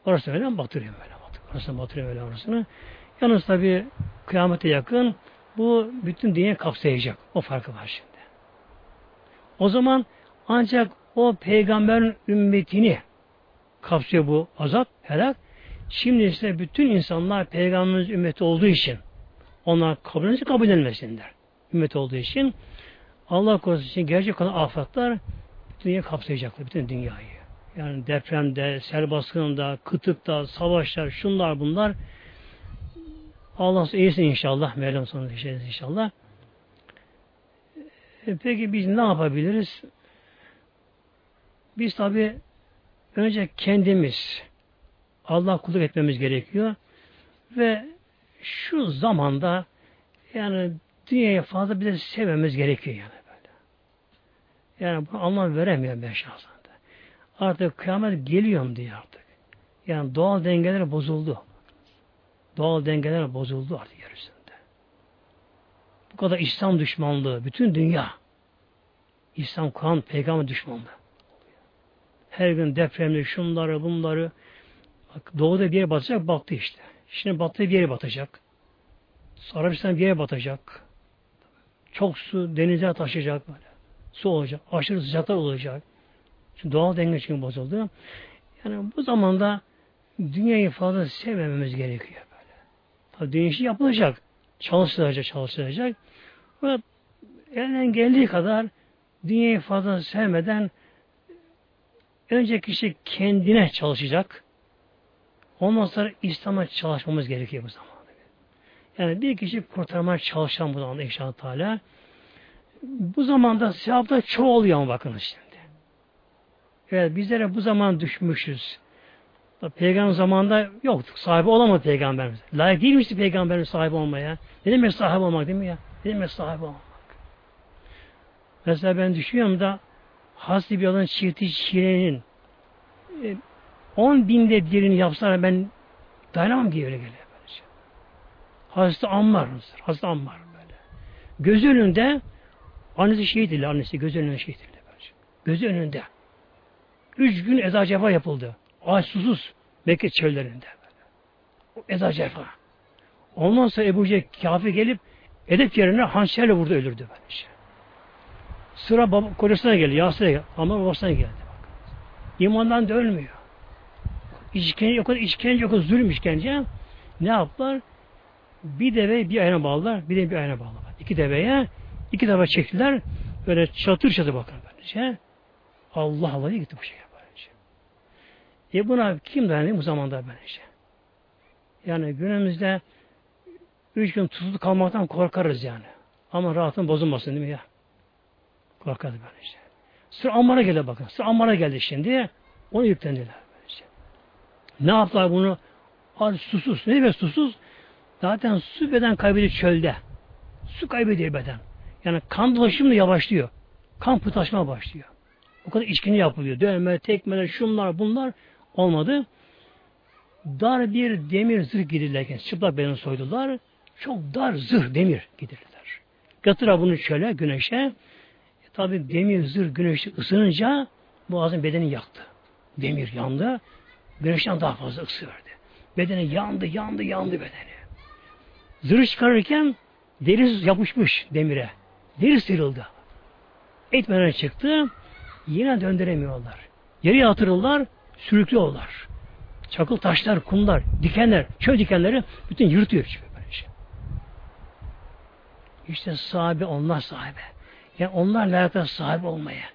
S1: orası öyle batırıyor böyle. Batırıyor. Orası batırıyor böyle orasını. Yalnız tabi kıyamete yakın bu bütün dünya kapsayacak. O farkı var şimdi. O zaman ancak o peygamberin ümmetini kapsıyor bu azap, helak. Şimdi ise bütün insanlar peygamberimiz ümmeti olduğu için onlar kabul edilmesi kabul edilmesinler ümmet olduğu için Allah korusun için gerçek olan afetler dünya kapsayacaklar, bütün dünyayı. Yani depremde, sel baskınında, kıtıkta, savaşlar, şunlar bunlar Allah iyisin inşallah. Mevlam sonunda yaşayacağız inşallah. E peki biz ne yapabiliriz? Biz tabi önce kendimiz Allah kulluk etmemiz gerekiyor ve şu zamanda yani dünyaya fazla bir de sevmemiz gerekiyor yani böyle. Yani bu anlam veremiyor ben şahsen de. Artık kıyamet geliyorum diye artık. Yani doğal dengeler bozuldu. Doğal dengeler bozuldu artık yeryüzünde. Bu kadar İslam düşmanlığı, bütün dünya İslam Kur'an peygamber düşmanlığı. Her gün depremli şunları bunları bak, doğuda bir yere batacak baktı işte. Şimdi battığı bir yere batacak. Arabistan bir yere batacak. Çok su denize taşıyacak böyle. Su olacak. Aşırı sıcaklar olacak. Çünkü doğal denge çünkü bozuldu. Yani bu zamanda dünyayı fazla sevmememiz gerekiyor böyle. Tabii dünya işi yapılacak. Çalışılacak, çalışılacak. Ve elinden geldiği kadar dünyayı fazla sevmeden önce kişi kendine çalışacak. Ondan sonra İslam'a çalışmamız gerekiyor bu zamanda. Yani bir kişi kurtarmaya çalışan bu zamanda inşallah Teala. Bu zamanda sevapta çoğalıyor ama bakınız şimdi. Evet bizlere bu zaman düşmüşüz. Peygamber zamanında yoktuk. Sahibi olamadı peygamberimiz. Layık değil misin peygamberimiz sahibi olmaya? Ne demek sahibi olmak değil mi ya? Ne demek sahibi olmak? Mesela ben düşünüyorum da Hazreti bir olan çifti şirenin e, on binde birini yapsalar ben dayanamam diye öyle geliyor. Böylece. Hazreti Ammar, Hazreti Ammar böyle. Göz önünde annesi şehit edildi, annesi göz önünde şehit edildi. Böylece. Göz önünde. Üç gün eza cefa yapıldı. Ağaç susuz Mekke çöllerinde. O eza cefa. Ondan sonra Ebu Cehil kafir gelip edep yerine hançerle vurdu öldürdü böylece. Sıra baba, kocasına geldi, Yasir'e geldi. Ama babasına geldi. Bak. İmandan da ölmüyor. İşkence, o kadar işkence, o kadar zulüm işkence. Ne yaptılar? Bir deve bir ayna bağladılar, bir de bir ayna bağladılar. İki deveye, iki deve çektiler. Böyle çatır çatır bakın böylece. Allah Allah diye gitti bu şeye böylece. E buna kim dayanıyor bu zamanda böylece? Yani günümüzde üç gün tuzlu kalmaktan korkarız yani. Ama rahatın bozulmasın değil mi ya? Korkarız böylece. Sıra Ammar'a geldi bakın. Sıra Ammar'a geldi şimdi. Onu yüklendiler böylece. Ne yaptılar bunu? Al susuz. Ne demek susuz? Zaten su beden kaybediyor çölde. Su kaybediyor beden. Yani kan dolaşımı da yavaşlıyor. Kan pıhtaşma başlıyor. O kadar içkini yapılıyor. Dövme, tekmeler, şunlar, bunlar olmadı. Dar bir demir zırh giydirirlerken çıplak bedeni soydular. Çok dar zırh demir giydirirler. Götürer bunu çöle, güneşe. Tabi demir zırh güneşte ısınınca boğazın bedeni yaktı. Demir yandı. Güneşten daha fazla ısı verdi. Bedeni yandı, yandı, yandı bedeni. Zırh çıkarırken deri yapışmış demire. Deri sıyrıldı. Etmeden çıktı. Yine döndüremiyorlar. Yere yatırırlar, sürüklüyorlar. Çakıl taşlar, kumlar, dikenler, çöl dikenleri bütün yırtıyor. Böylece. İşte sahibi onlar sahibi. Yani onlar layıklar sahibi olmaya.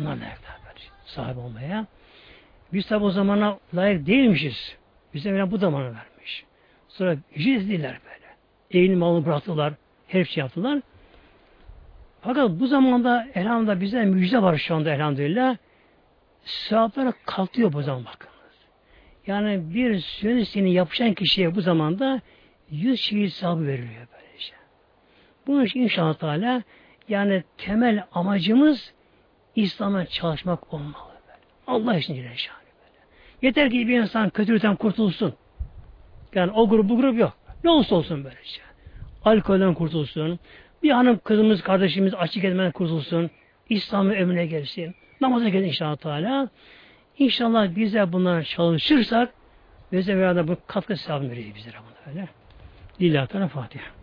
S1: Onlar böylece. Sahibi olmaya. Biz tabi o zamana layık değilmişiz. Bize Mevlam bu zamanı vermiş. Sonra ettiler böyle. Evini malını bıraktılar. Her şey yaptılar. Fakat bu zamanda elhamdülillah bize müjde var şu anda elhamdülillah. Sevaplara kalkıyor bu zaman bakınız. Yani bir sünnesini yapışan kişiye bu zamanda yüz şehit sevabı veriliyor böylece. Bunun için inşallah Teala yani temel amacımız İslam'a çalışmak olmalı. Böyle. Allah için Celle böyle. Yeter ki bir insan kötülükten kurtulsun. Yani o grup bu grup yok. Ne olursa olsun böylece. Alkolden kurtulsun. Bir hanım kızımız, kardeşimiz açık etmeden kurtulsun. İslam'ı ömrüne gelsin. Namaza gelin inşallah Teala. İnşallah bize bunlar çalışırsak bize beraber bu katkı bizlere bunu öyle. Lillahi Teala Fatiha.